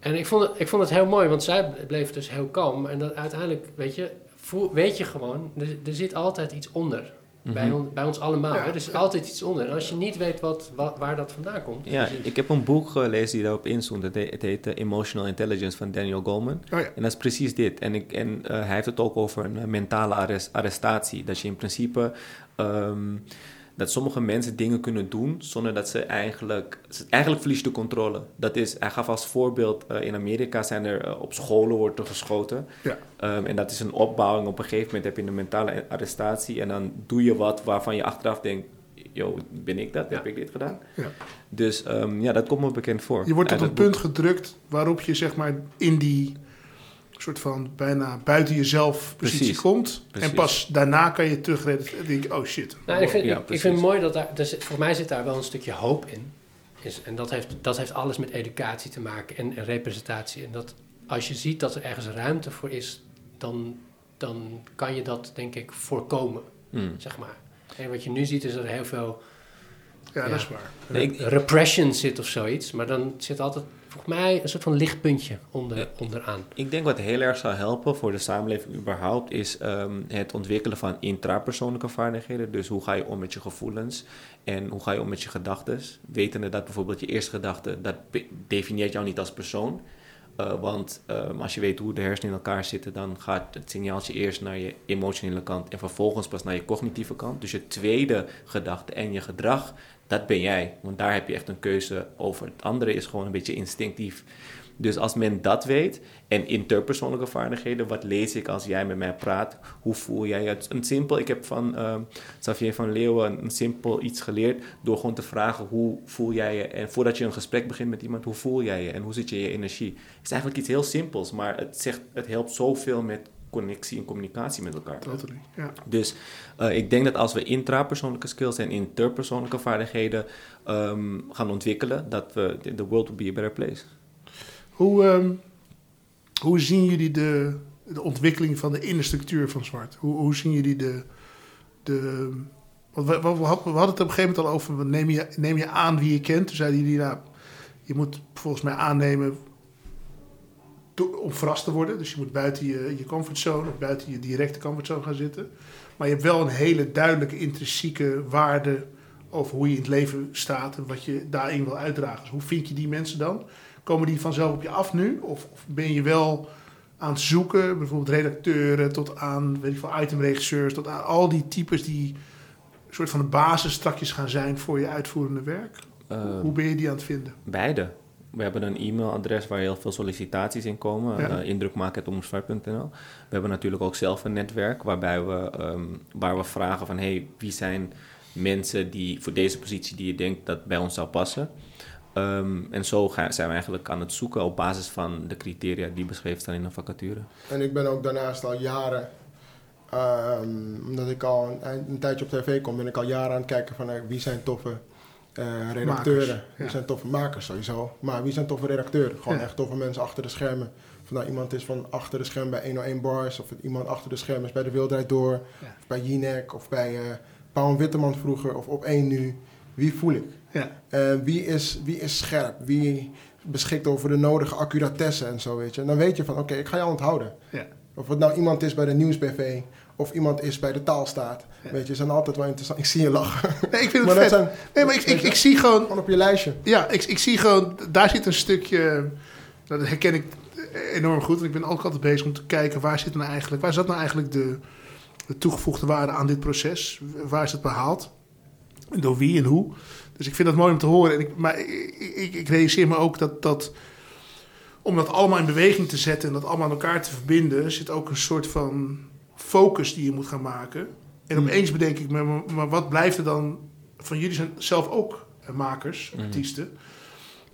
En ik vond, het, ik vond het heel mooi, want zij bleef dus heel kalm. En dat uiteindelijk, weet je, voel, weet je gewoon, er, er zit altijd iets onder. Bij, Mhm. on- bij ons allemaal. Ja. hè. Er zit altijd iets onder. En als je niet weet wat, wat, waar dat vandaan komt. Ja, dus- ik heb een boek gelezen die daarop inzoomt. Het heet, het heet eh, Emotional Intelligence van Daniel Goleman. Oh ja. En dat is precies dit. En, ik, en eh, hij heeft het ook over een eh, mentale arrest- arrestatie. Dat je in principe... ehm, dat sommige mensen dingen kunnen doen zonder dat ze eigenlijk... Eigenlijk verlies je de controle. Dat is, hij gaf als voorbeeld... eh, in Amerika zijn er eh, op scholen wordt er geschoten. Ja. Ehm, en dat is een opbouwing. Op een gegeven moment heb je een mentale arrestatie. En dan doe je wat waarvan je achteraf denkt... Yo, ben ik dat? Ja. Heb ik dit gedaan? Ja. Dus ehm, ja, dat komt me bekend voor. Je wordt tot Uit een punt gedrukt waarop je zeg maar in die soort van bijna buiten jezelf positie Precies. komt. Precies. En pas daarna kan je terugredden en denk oh shit. Nou, ik, vind, Ja, ik, vind het mooi dat daar, dus voor mij zit daar wel een stukje hoop in. Is, en dat heeft, dat heeft alles met educatie te maken en, en representatie. En dat als je ziet dat er ergens ruimte voor is, dan, dan kan je dat denk ik voorkomen, Mm. zeg maar. En wat je nu ziet is dat er heel veel Ja, Ja. dat is waar. Nee, ik- repression zit of zoiets. Maar dan zit altijd volgens mij een soort van lichtpuntje onder, onderaan. Ik denk wat heel erg zou helpen voor de samenleving überhaupt is ehm, het ontwikkelen van intrapersoonlijke vaardigheden. Dus hoe ga je om met je gevoelens en hoe ga je om met je gedachten. Wetende dat bijvoorbeeld je eerste gedachte, dat definieert jou niet als persoon. Uh, want um, als je weet hoe de hersenen in elkaar zitten, dan gaat het signaaltje eerst naar je emotionele kant en vervolgens pas naar je cognitieve kant. Dus je tweede gedachte en je gedrag, dat ben jij. Want daar heb je echt een keuze over. Het andere is gewoon een beetje instinctief. Dus als men dat weet en interpersoonlijke vaardigheden, wat lees ik als jij met mij praat? Hoe voel jij het? Een simpel, ik heb van uh, Xavier van Leeuwen een simpel iets geleerd door gewoon te vragen hoe voel jij je? En voordat je een gesprek begint met iemand, hoe voel jij je en hoe zit je in je energie? Het is eigenlijk iets heel simpels, maar het, zegt, het helpt zoveel met connectie en communicatie met elkaar. Totally, ja. Dus uh, ik denk dat als we intrapersoonlijke skills en interpersoonlijke vaardigheden um, gaan ontwikkelen, dat we the world will be a better place. Hoe, um, hoe zien jullie de, de ontwikkeling van de infrastructuur van zwart? Hoe, hoe zien jullie de. de we, hadden het op een gegeven moment al over. Neem je, neem je aan wie je kent? Toen zeiden jullie, nou, je moet volgens mij aannemen om verrast te worden. Dus je moet buiten je, je comfortzone of buiten je directe comfortzone gaan zitten. Maar je hebt wel een hele duidelijke intrinsieke waarde over hoe je in het leven staat en wat je daarin wil uitdragen. Dus hoe vind je die mensen dan? Komen die vanzelf op je af nu? Of, of ben je wel aan het zoeken, bijvoorbeeld redacteuren tot aan, weet ik veel, itemregisseurs, tot aan al die types die een soort van de basis strakjes gaan zijn voor je uitvoerende werk? Uh, Hoe ben je die aan het vinden? Beide. We hebben een e-mailadres waar heel veel sollicitaties in komen. Ja. Uh, indrukmaken.omsvaart.nl. We hebben natuurlijk ook zelf een netwerk waarbij we, um, waar we vragen van... hey, wie zijn mensen die voor deze positie die je denkt dat bij ons zou passen? Um, en zo gaan, zijn we eigenlijk aan het zoeken op basis van de criteria die beschreven staan in een vacature. En ik ben ook daarnaast al jaren, um, omdat ik al een, een, tijdje op tv kom, ben ik al jaren aan het kijken van uh, wie zijn toffe uh, redacteuren. Makers, ja. Wie zijn toffe makers sowieso. Maar wie zijn toffe redacteuren? Gewoon Ja. echt toffe mensen achter de schermen. Of nou iemand is van achter de schermen bij 101 Bars, of iemand achter de schermen is bij De Wildrijd Door, Ja. of bij Jinek, of bij uh, Paul Witteman vroeger, of op 1 nu. Wie voel ik? Ja, Uh, wie, is, wie is scherp? Wie beschikt over de nodige accuratesse en zo, weet je? En dan weet je van, oké, ik ga jou onthouden. ja. Of het nou iemand is bij de Nieuwsbv, of iemand is bij de Taalstaat. Ja. Weet je, zijn altijd wel interessant. Ik zie je lachen. Nee, ik vind maar het dat vet. zijn Nee, maar ik, ik, je, zie gewoon gewoon op je lijstje. Ja, ik, ik zie gewoon, daar zit een stukje, nou, dat herken ik enorm goed. Want ik ben ook altijd bezig om te kijken, waar zit nou eigenlijk, waar zat nou eigenlijk de, de toegevoegde waarde aan dit proces? Waar is het behaald? En door wie en hoe? Dus ik vind dat mooi om te horen. En ik, maar ik, ik, ik realiseer me ook dat, dat om dat allemaal in beweging te zetten en dat allemaal aan elkaar te verbinden, zit ook een soort van focus die je moet gaan maken. En Hmm. opeens bedenk ik me, maar, maar wat blijft er dan van jullie zijn zelf ook makers, Mhm. artiesten.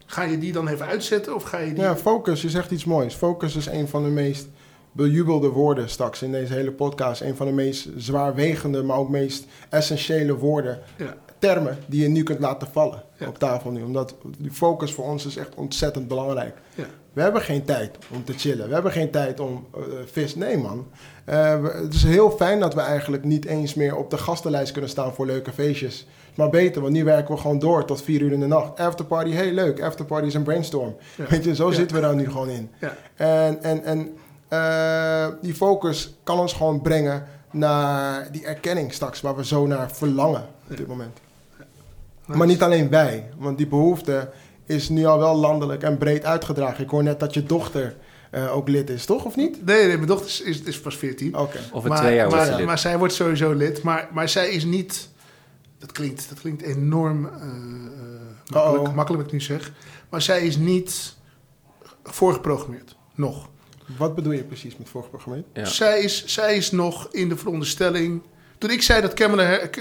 Ga je die dan even uitzetten of ga je die... Ja, focus, je zegt iets moois. Focus is een van de meest bejubelde woorden straks in deze hele podcast. Een van de meest zwaarwegende, maar ook meest essentiële woorden. Ja. Termen die je nu kunt laten vallen Ja. op tafel nu. Omdat die focus voor ons is echt ontzettend belangrijk. Ja. We hebben geen tijd om te chillen. We hebben geen tijd om uh, vis. Nee, man. Uh, we, het is heel fijn dat we eigenlijk niet eens meer op de gastenlijst kunnen staan voor leuke feestjes. Maar beter, want nu werken we gewoon door tot vier uur in de nacht. Afterparty, heel leuk. Afterparty is een brainstorm. Ja. Weet je, zo zitten we daar nu gewoon in. Ja. En, en, en uh, die focus kan ons gewoon brengen naar die erkenning straks, waar we zo naar verlangen op dit moment. Nice. Maar niet alleen wij, want die behoefte is nu al wel landelijk en breed uitgedragen. Ik hoor net dat je dochter uh, ook lid is, toch? Of niet? Nee, nee mijn dochter is, is, is pas 14. Oké. Over maar, twee jaar wordt maar, ze lid. maar zij wordt sowieso lid. Maar, maar zij is niet... Dat klinkt, dat klinkt enorm uh, uh, makkelijk, makkelijk wat ik nu zeg. Maar zij is niet voorgeprogrammeerd. Nog. Wat bedoel je precies met voorgeprogrammeerd? Ja. Zij, is, zij is nog in de veronderstelling... Toen ik zei dat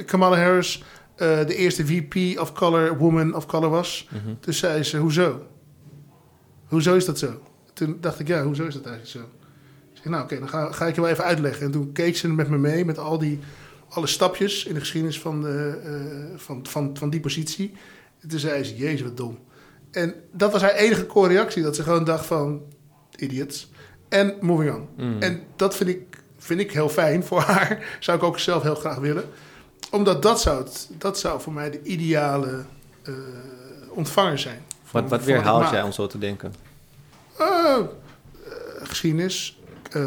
Kamala Harris uh, de eerste VP of Color, Woman of Color was... Toen zei ze, hoezo? Hoezo is dat zo? Toen dacht ik, ja, hoezo is dat eigenlijk zo? Ik zei, nou oké, dan ga, ga ik je wel even uitleggen. En toen keek ze met me mee met al die, alle stapjes in de geschiedenis van, de, uh, van, van, van die positie. En toen zei ze, jezus wat dom. En dat was haar enige core reactie, dat ze gewoon dacht van, idiots. En moving on. Mm. En dat vind ik, vind ik heel fijn voor haar. Zou ik ook zelf heel graag willen. Omdat dat zou, het, dat zou voor mij de ideale uh, ontvanger zijn. Wat, wat weerhaalt jij om zo te denken? Uh, uh, geschiedenis, uh,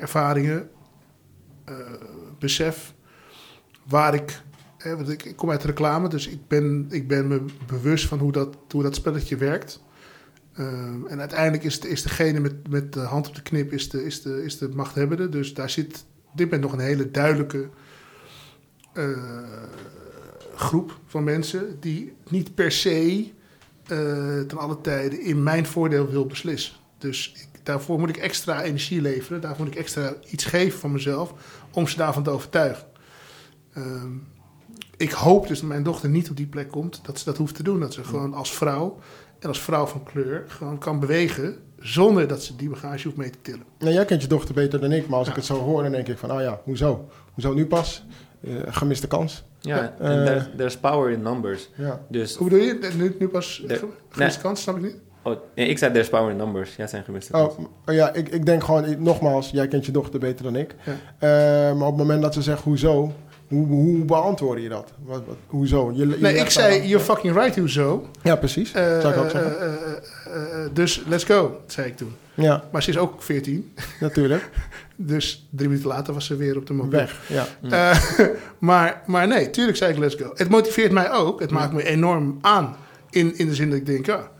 ervaringen, besef. Waar ik, hè, want ik, ik kom uit reclame, dus ik ben, ik ben me bewust van hoe dat, hoe dat spelletje werkt. Ehm, en uiteindelijk is, is degene met, met de hand op de knip is de, is, de, is de machthebbende. Dus daar zit dit moment nog een hele duidelijke eh, groep van mensen die niet per se eh, ten alle tijden in mijn voordeel wil beslissen. Dus ik, daarvoor moet ik extra energie leveren, daarvoor moet ik extra iets geven van mezelf om ze daarvan te overtuigen. Ehm, ik hoop dus dat mijn dochter niet op die plek komt, dat ze dat hoeft te doen. Dat ze gewoon als vrouw en als vrouw van kleur gewoon kan bewegen zonder dat ze die bagage hoeft mee te tillen. Nou, jij kent je dochter beter dan ik, maar als ik het zo hoor, dan denk ik van, oh ja, hoezo? Hoezo nu pas? Uh, gemiste kans. Ja, en there's, there's power in numbers. Ja. Dus, Hoe bedoel je? Nu, nu pas de, gemiste kans, snap ik niet? Oh, nee, ik zei there's power in numbers. Jij zijn gemiste kans. Oh, oh, ja, ik, ik denk gewoon, nogmaals, jij kent je dochter beter dan ik. Ja. Uh, maar op het moment dat ze zegt hoezo, hoe, hoe beantwoord je dat? Wat, wat, hoezo? Je, je nee, ik zei, aan, you're fucking right, hoezo? Ja, precies. Uh, Zou ik ook zeggen. Uh, dus let's go, zei ik toen. Ja. Maar ze is ook 14. Natuurlijk. dus drie minuten later was ze weer op de mobiel. Weg, ja. Maar, maar nee, tuurlijk zei ik let's go. Het motiveert mij ook. Het maakt me enorm aan. In, in de zin dat ik denk, ja...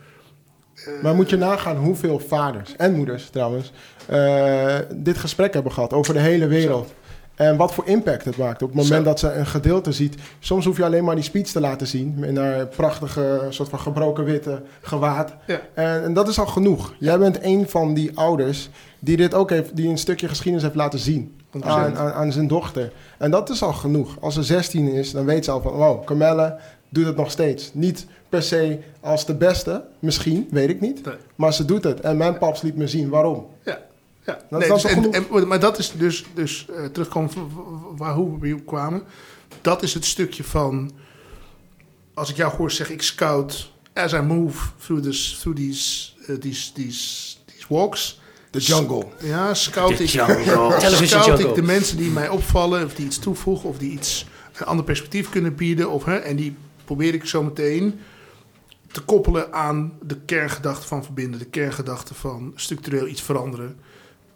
Maar moet je nagaan hoeveel vaders en moeders trouwens... Uh, dit gesprek hebben gehad over de hele wereld. En wat voor impact het maakt. Op het moment Zo. dat ze een gedeelte ziet. Soms hoef je alleen maar die speech te laten zien. In haar prachtige, soort van gebroken witte gewaad. Ja. En, en, dat is al genoeg. Jij bent een van die ouders die dit ook heeft, die een stukje geschiedenis heeft laten zien. Aan, aan, aan, zijn dochter. En dat is al genoeg. Als ze 16 is, dan weet ze al van, wow, Carmelle doet het nog steeds. Niet per se als de beste, misschien, weet ik niet. Nee. Maar ze doet het. En mijn paps liet me zien waarom. Ja. Ja, Dat nee, is dus, al en, en, maar dat is dus, dus uh, terugkomen waar hoe we bij jou kwamen. Dat is het stukje van, als ik jou hoor zeggen, ik scout as I move through, this, through these, uh, these, these, these walks. The jungle. Ja, scout ik, scout jungle. ik de mensen die mij opvallen, of die iets toevoegen, of die iets een ander perspectief kunnen bieden. Of, hè, en die probeer ik zo meteen te koppelen aan de kerngedachte van verbinden, de kerngedachte van structureel iets veranderen.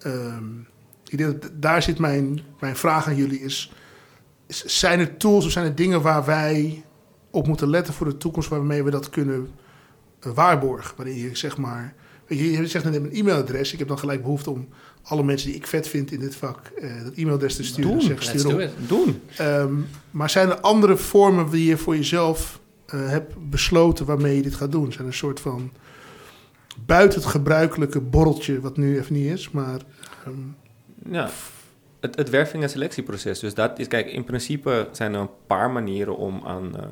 Um, ik denk dat daar zit mijn, mijn vraag aan jullie is, is, zijn er tools of zijn er dingen waar wij op moeten letten voor de toekomst waarmee we dat kunnen uh, waarborgen? Waarin je zeg maar, je, je zegt net een e-mailadres, ik heb dan gelijk behoefte om alle mensen die ik vet vind in dit vak uh, dat e-mailadres te sturen. Doen, zeg, stuur op. Doen. Um, maar zijn er andere vormen die je voor jezelf uh, hebt besloten waarmee je dit gaat doen? Zijn er een soort van buiten het gebruikelijke borreltje, wat nu even niet is, maar... Um, ja, het, het werving- en selectieproces. Dus dat is, kijk, in principe zijn er een paar manieren om aan uh,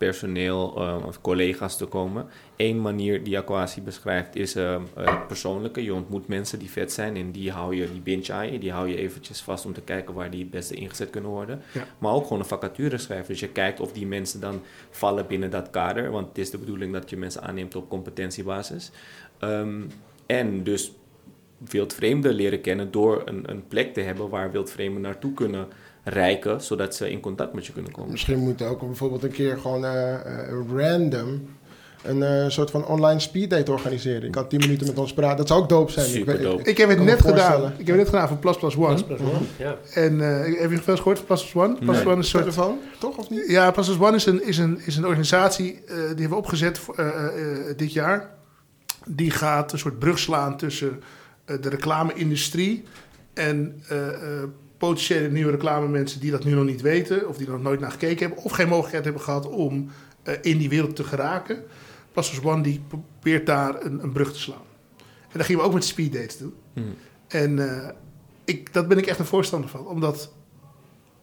personeel uh, of collega's te komen. Eén manier die Aquasi beschrijft is het persoonlijke. Je ontmoet mensen die vet zijn en die hou je, die binge aan je, die hou je eventjes vast om te kijken waar die het beste ingezet kunnen worden. Ja. Maar ook gewoon een vacature schrijven. Dus je kijkt of die mensen dan vallen binnen dat kader, want het is de bedoeling dat je mensen aanneemt op competentiebasis. Um, en dus wildvreemden leren kennen door een, een plek te hebben waar wildvreemden naartoe kunnen reiken, zodat ze in contact met je kunnen komen. Misschien moeten we ook bijvoorbeeld een keer gewoon uh, uh, random een uh, soort van online speeddate organiseren. Ik had 10 minuten met ons praten. Dat zou ook dope zijn. Super ik, dope. Ik, ik heb het net gedaan. Ik heb het net gedaan voor Plus Plus One. Plus Plus One, ja. En uh, heb je veel eens gehoord van Plus Plus One? Plus Nee. One is een soort Telefoon, toch of niet? Ja, Plus Plus One is een, is een, is een organisatie uh, die hebben we opgezet voor, uh, uh, dit jaar. Die gaat een soort brug slaan tussen uh, de reclame-industrie en uh, uh, potentiële nieuwe reclamemensen die dat nu nog niet weten, of die er nog nooit naar gekeken hebben, of geen mogelijkheid hebben gehad om uh, in die wereld te geraken. Plus One die probeert daar een, een brug te slaan. En dat gingen we ook met speeddates doen. Mm. En uh, ik, dat ben ik echt een voorstander van, omdat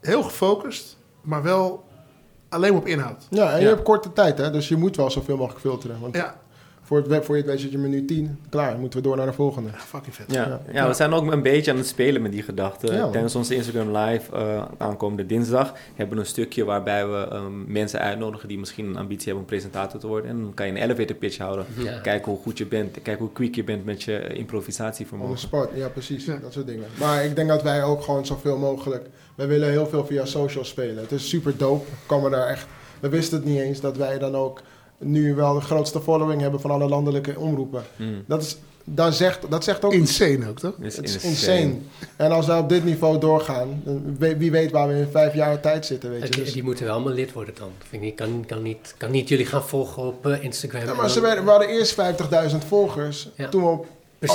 heel gefocust, maar wel alleen maar op inhoud. Ja, en Ja. je hebt korte tijd, hè? dus je moet wel zoveel mogelijk filteren. Want Ja, voor, het web, voor je het weet zit je minuut 10, klaar, moeten we door naar de volgende. ja fucking vet. Ja, Ja. ja. we zijn ook een beetje aan het spelen met die gedachten. Ja. Tijdens onze Instagram Live uh, aankomende dinsdag hebben we een stukje waarbij we um, mensen uitnodigen die misschien een ambitie hebben om presentator te worden. En dan kan je een elevator pitch houden. Ja. Kijken hoe goed je bent, kijken hoe quick je bent met je On the improvisatievermogen. spot, ja precies, Ja. dat soort dingen. Maar ik denk dat wij ook gewoon zoveel mogelijk, wij willen heel veel via social spelen. Het is super dope, komen daar echt, we wisten het niet eens dat wij dan ook nu wel de grootste following hebben van alle landelijke omroepen. Mm. Dat is dat zegt, dat zegt ook Insane ook, toch? Het is insane. En als wij op dit niveau doorgaan, wie weet waar we in vijf jaar tijd zitten, weet je. die, Dus- die moeten wel allemaal lid worden dan. Vind ik, kan, kan, niet, kan niet jullie gaan volgen op eh, Instagram. Ja, maar dan- ze werden, we hadden eerst 50.000 volgers, Ja. toen we op 18.000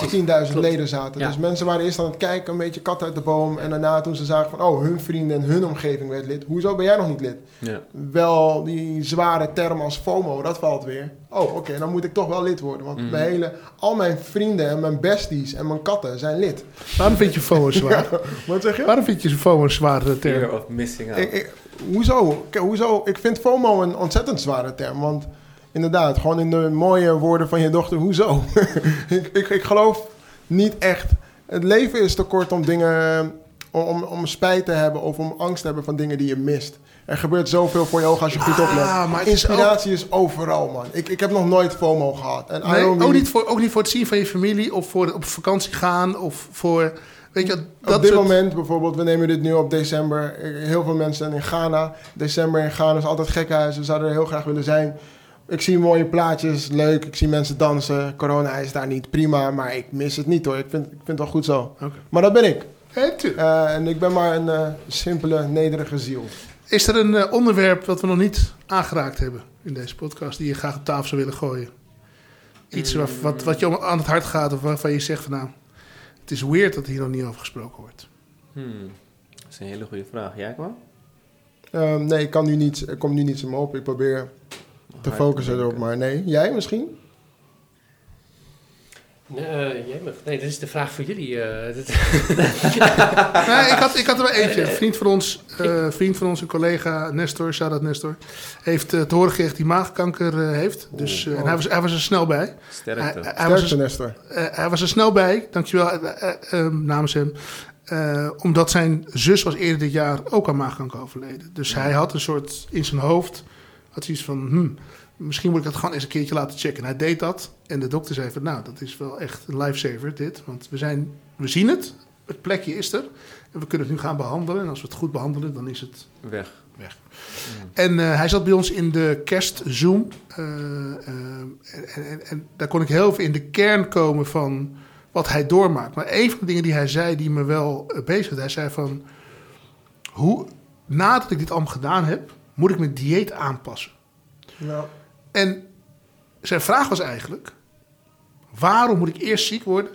klopt. leden zaten. Ja. Dus mensen waren eerst aan het kijken, een beetje kat uit de boom. En daarna toen ze zagen van, oh, hun vrienden en hun omgeving werd lid. Hoezo ben jij nog niet lid? Ja. Wel die zware term als FOMO, dat valt weer. Oh, oké, dan moet ik toch wel lid worden. Want Mhm. mijn hele, al mijn vrienden en mijn besties en mijn katten zijn lid. Waarom vind je FOMO zwaar? Wat zeg je? Waarom vind je FOMO een zware term? Fear of missing out. Ik, ik- hoezo? Kijk, hoezo? Ik vind FOMO een ontzettend zware term. Want inderdaad, gewoon in de mooie woorden van je dochter, hoezo? ik, ik, ik geloof niet echt. Het leven is te kort om dingen. Om, om, om spijt te hebben of om angst te hebben van dingen die je mist. Er gebeurt zoveel voor je ogen als je goed oplet. is Inspiratie is, overal, man. Ik, ik heb nog nooit FOMO gehad. En Nee, ook, really- niet voor, ook niet voor het zien van je familie of voor op vakantie gaan of voor... Weet je, dat op dit soort- moment bijvoorbeeld, we nemen dit nu op december. Eh, Heel veel mensen zijn in Ghana. December in Ghana is altijd gekkenhuis. We zouden er heel graag willen zijn. Ik zie mooie plaatjes, leuk. Ik zie mensen dansen. Corona is daar niet prima, maar ik mis het niet hoor. Ik vind, ik vind het wel goed zo. Maar dat ben ik. Eh, en ik ben maar een eh, simpele, nederige ziel. Is er een eh, onderwerp dat we nog niet aangeraakt hebben in deze podcast... die je graag op tafel zou willen gooien? Iets wat, wat, wat je om- aan het hart gaat of waarvan je zegt van nou... Het is weird dat hier nog niet over gesproken wordt. Hmm. Dat is een hele goede vraag. Jij kwam? Ehm, nee, ik kan nu niet, er komt nu niets in me op. Ik probeer te focussen erop. Maar nee, jij misschien? Nee, eh, jemig. nee, dat is de vraag voor jullie. eh, Nee, ik, had, ik had er wel eentje. Een vriend van ons, eh, vriend van ons, een collega, Nestor, shout-out Nestor... heeft eh, te horen gekregen hij maagkanker eh, heeft. Dus, eh, en hij was, hij was er snel bij. Sterkte. hij was Sterkte, er, Nestor. eh, hij was er snel bij, dankjewel, eh, eh, eh, namens hem. Eh, omdat zijn zus was eerder dit jaar ook aan maagkanker overleden. Dus hij had een soort, in zijn hoofd, had zoiets van... Hmm, misschien moet ik dat gewoon eens een keertje laten checken. En hij deed dat. En de dokter zei van, nou, dat is wel echt een lifesaver dit. Want we, zijn, we zien het, het plekje is er. En we kunnen het nu gaan behandelen. En als we het goed behandelen, dan is het Weg. weg. En eh, hij zat bij ons in de kerstzoom. eh, eh, en, en, en daar kon ik heel veel in de kern komen van wat hij doormaakt. Maar een van de dingen die hij zei, die me wel bezig hij zei van... Hoe, nadat ik dit allemaal gedaan heb, moet ik mijn dieet aanpassen. Nou, En zijn vraag was eigenlijk... Waarom moet ik eerst ziek worden...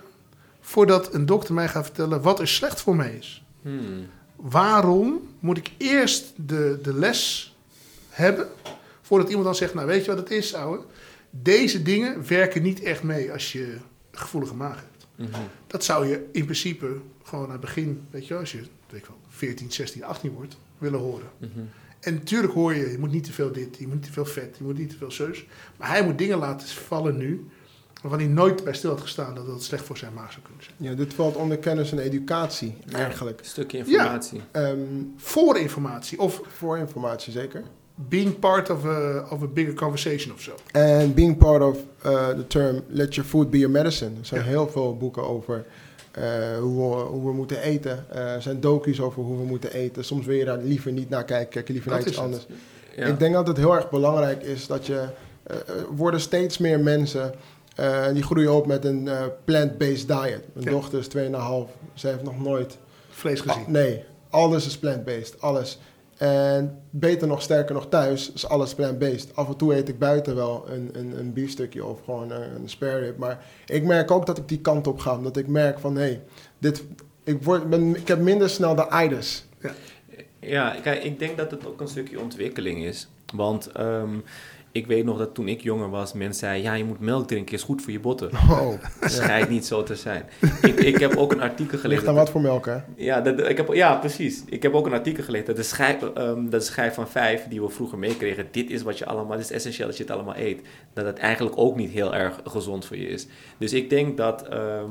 voordat een dokter mij gaat vertellen wat er slecht voor mij is? Hmm. waarom moet ik eerst de, de les hebben voordat iemand dan zegt, nou weet je wat het is, ouwe? Deze dingen werken niet echt mee als je een gevoelige maag hebt. Mhm. Dat zou je in principe gewoon aan het begin, weet je wel, als je weet ik wel, 14, 16, 18 wordt, willen horen. Mhm. En natuurlijk hoor je, je moet niet te veel dit, je moet niet te veel vet, je moet niet te veel zeus. Maar hij moet dingen laten vallen nu, waarvan hij nooit bij stil had gestaan dat dat slecht voor zijn maag zou kunnen zijn. ja, dit valt onder kennis en educatie eigenlijk. Een stukje informatie. Ehm, Voor informatie of voor informatie zeker. being part of a, of a bigger conversation of zo. En being part of uh, the term let your food be your medicine. Er zijn Ja. heel veel boeken over hoe, we, hoe we moeten eten. Uh, er zijn docu's over hoe we moeten eten. Soms wil je daar liever niet naar kijken. Kijk je liever Dat naar iets anders. Ja. Ik denk dat het heel erg belangrijk is dat je... er worden steeds meer mensen... Uh, die groeien op met een uh, plant-based diet. Mijn Ja. dochter is 2,5. Ze heeft nog nooit... Vlees gezien. Nee, alles is plant-based. Alles. En beter nog, sterker nog thuis, is alles plant-based. Af en toe eet ik buiten wel een, een, een biefstukje of gewoon een, een spare rib. Maar ik merk ook dat ik die kant op ga. Omdat ik merk van, hé, hey, dit, ik, word, ik heb minder snel de itis. Ja, kijk, ik denk dat het ook een stukje ontwikkeling is. Want ehm, ik weet nog dat toen ik jonger was, mensen zeiden... ja, je moet melk drinken, is goed voor je botten. Oh, Dat schijnt niet zo te zijn. ik, ik heb ook een artikel gelezen... ligt aan wat voor melk, hè? Ja, dat, ik heb, ja, precies. Ik heb ook een artikel gelezen dat de schijf, ehm, dat de schijf van vijf die we vroeger meekregen, dit is wat je allemaal, dit is essentieel dat je het allemaal eet. Dat het eigenlijk ook niet heel erg gezond voor je is. Dus ik denk dat ehm,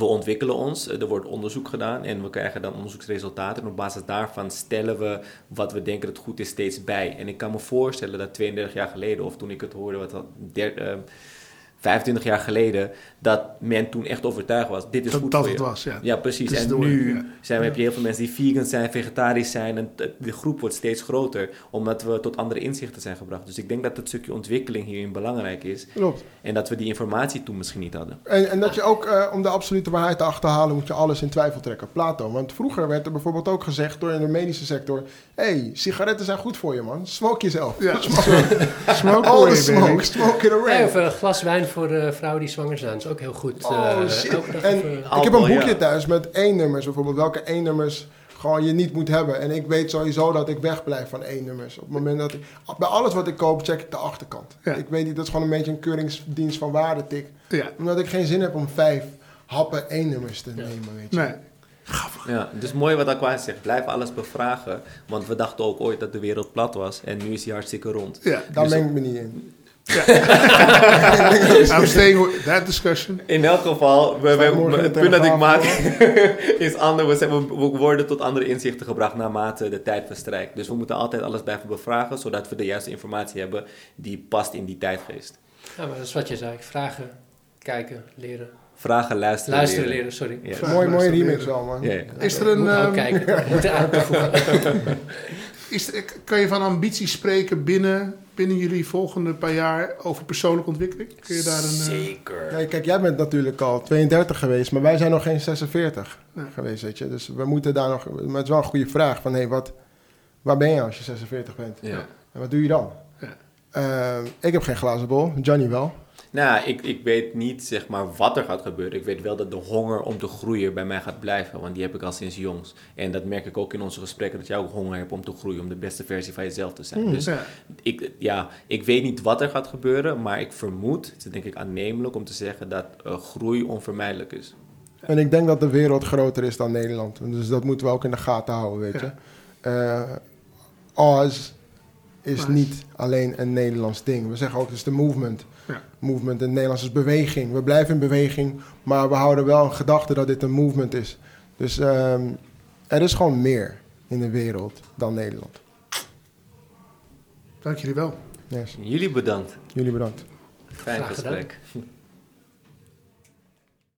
we ontwikkelen ons, er wordt onderzoek gedaan en we krijgen dan onderzoeksresultaten. En op basis daarvan stellen we wat we denken dat goed is steeds bij. En ik kan me voorstellen dat 32 jaar geleden, of toen ik het hoorde, wat dat, ehm, 25 jaar geleden dat men toen echt overtuigd was, dit is Dat, goed dat voor het je. was, ja. Ja, precies. En door, nu ja. zijn, we- heb je heel veel mensen die vegan zijn, vegetarisch zijn. En de groep wordt steeds groter, omdat we tot andere inzichten zijn gebracht. Dus ik denk dat het stukje ontwikkeling hierin belangrijk is. Klopt. En dat we die informatie toen misschien niet hadden. En, en dat je ook, eh, om de absolute waarheid te achterhalen, moet je alles in twijfel trekken. Plato. Want vroeger werd er bijvoorbeeld ook gezegd door in de medische sector: hé, hey, sigaretten zijn goed voor je, man. Smoke jezelf. Ja, Smoke, smoke away, the smoke, smoke it away. Of een glas wijn voor eh, vrouwen die zwanger zijn. Dat is ook heel goed. Oh Eh, shit. En ik heb een boekje ja. thuis met één-nummers bijvoorbeeld. Welke één-nummers gewoon je niet moet hebben. En ik weet sowieso dat ik wegblijf van één-nummers. Op het moment dat ik... Bij alles wat ik koop, check ik de achterkant. Ja. Ik weet niet, dat is gewoon een beetje een keuringsdienst van waarde tik. Ja, Omdat ik geen zin heb om vijf happen één-nummers te Ja. nemen, weet je. nee. Ja, dus mooi wat Aquas zegt. Blijf alles bevragen. Want we dachten ook ooit dat de wereld plat was. En nu is die hartstikke rond. Ja, Daar Dus- meng ik me niet in. I'm staying with that discussion. In elk geval, we, het punt dat ik maak is anders. We, zijn- we- we worden tot andere inzichten gebracht naarmate de tijd verstrijkt. Dus we moeten altijd alles blijven bevragen, zodat we de juiste informatie hebben die past in die tijdgeest. Ja, maar dat is wat je zei. Vragen, kijken, leren. Vragen, luisteren, Luisteren, leren, sorry. Vraag Mooi, mooie remix wel, man. Ja, ja. Is er een, Moet ehm, kijken. Moet er aan toevoegen. Is er- kan je van ambitie spreken binnen, binnen jullie volgende paar jaar over persoonlijke ontwikkeling? Kun je daar een... eh, Zeker. Nee, kijk, jij bent natuurlijk al 32 geweest, maar wij zijn nog geen 46 Ja. geweest, weet je. Dus we moeten daar nog... Maar het is wel een goede vraag van, hé, wat... Waar ben je als je 46 bent? Ja. En wat doe je dan? Ja. Eh, ik heb geen glazen bol, Johnny wel. Nou, ik, ik weet niet zeg maar wat er gaat gebeuren. Ik weet wel dat de honger om te groeien bij mij gaat blijven. Want die heb ik al sinds jongs. En dat merk ik ook in onze gesprekken. Dat jij ook honger hebt om te groeien. Om de beste versie van jezelf te zijn. Mm. Dus ja. ik, ja, ik weet niet wat er gaat gebeuren. Maar ik vermoed, het is denk ik aannemelijk om te zeggen dat eh, groei onvermijdelijk is. En ik denk dat de wereld groter is dan Nederland. Dus dat moeten we ook in de gaten houden, weet Ja. je. Eh Oz is niet alleen een Nederlands ding. We zeggen ook, het is de movement. Ja. Movement in het Nederlands is beweging. We blijven in beweging, maar we houden wel een gedachte dat dit een movement is. Dus ehm, er is gewoon meer in de wereld dan Nederland. Dank jullie wel. Yes. Jullie bedankt. Jullie bedankt. Fijn gesprek.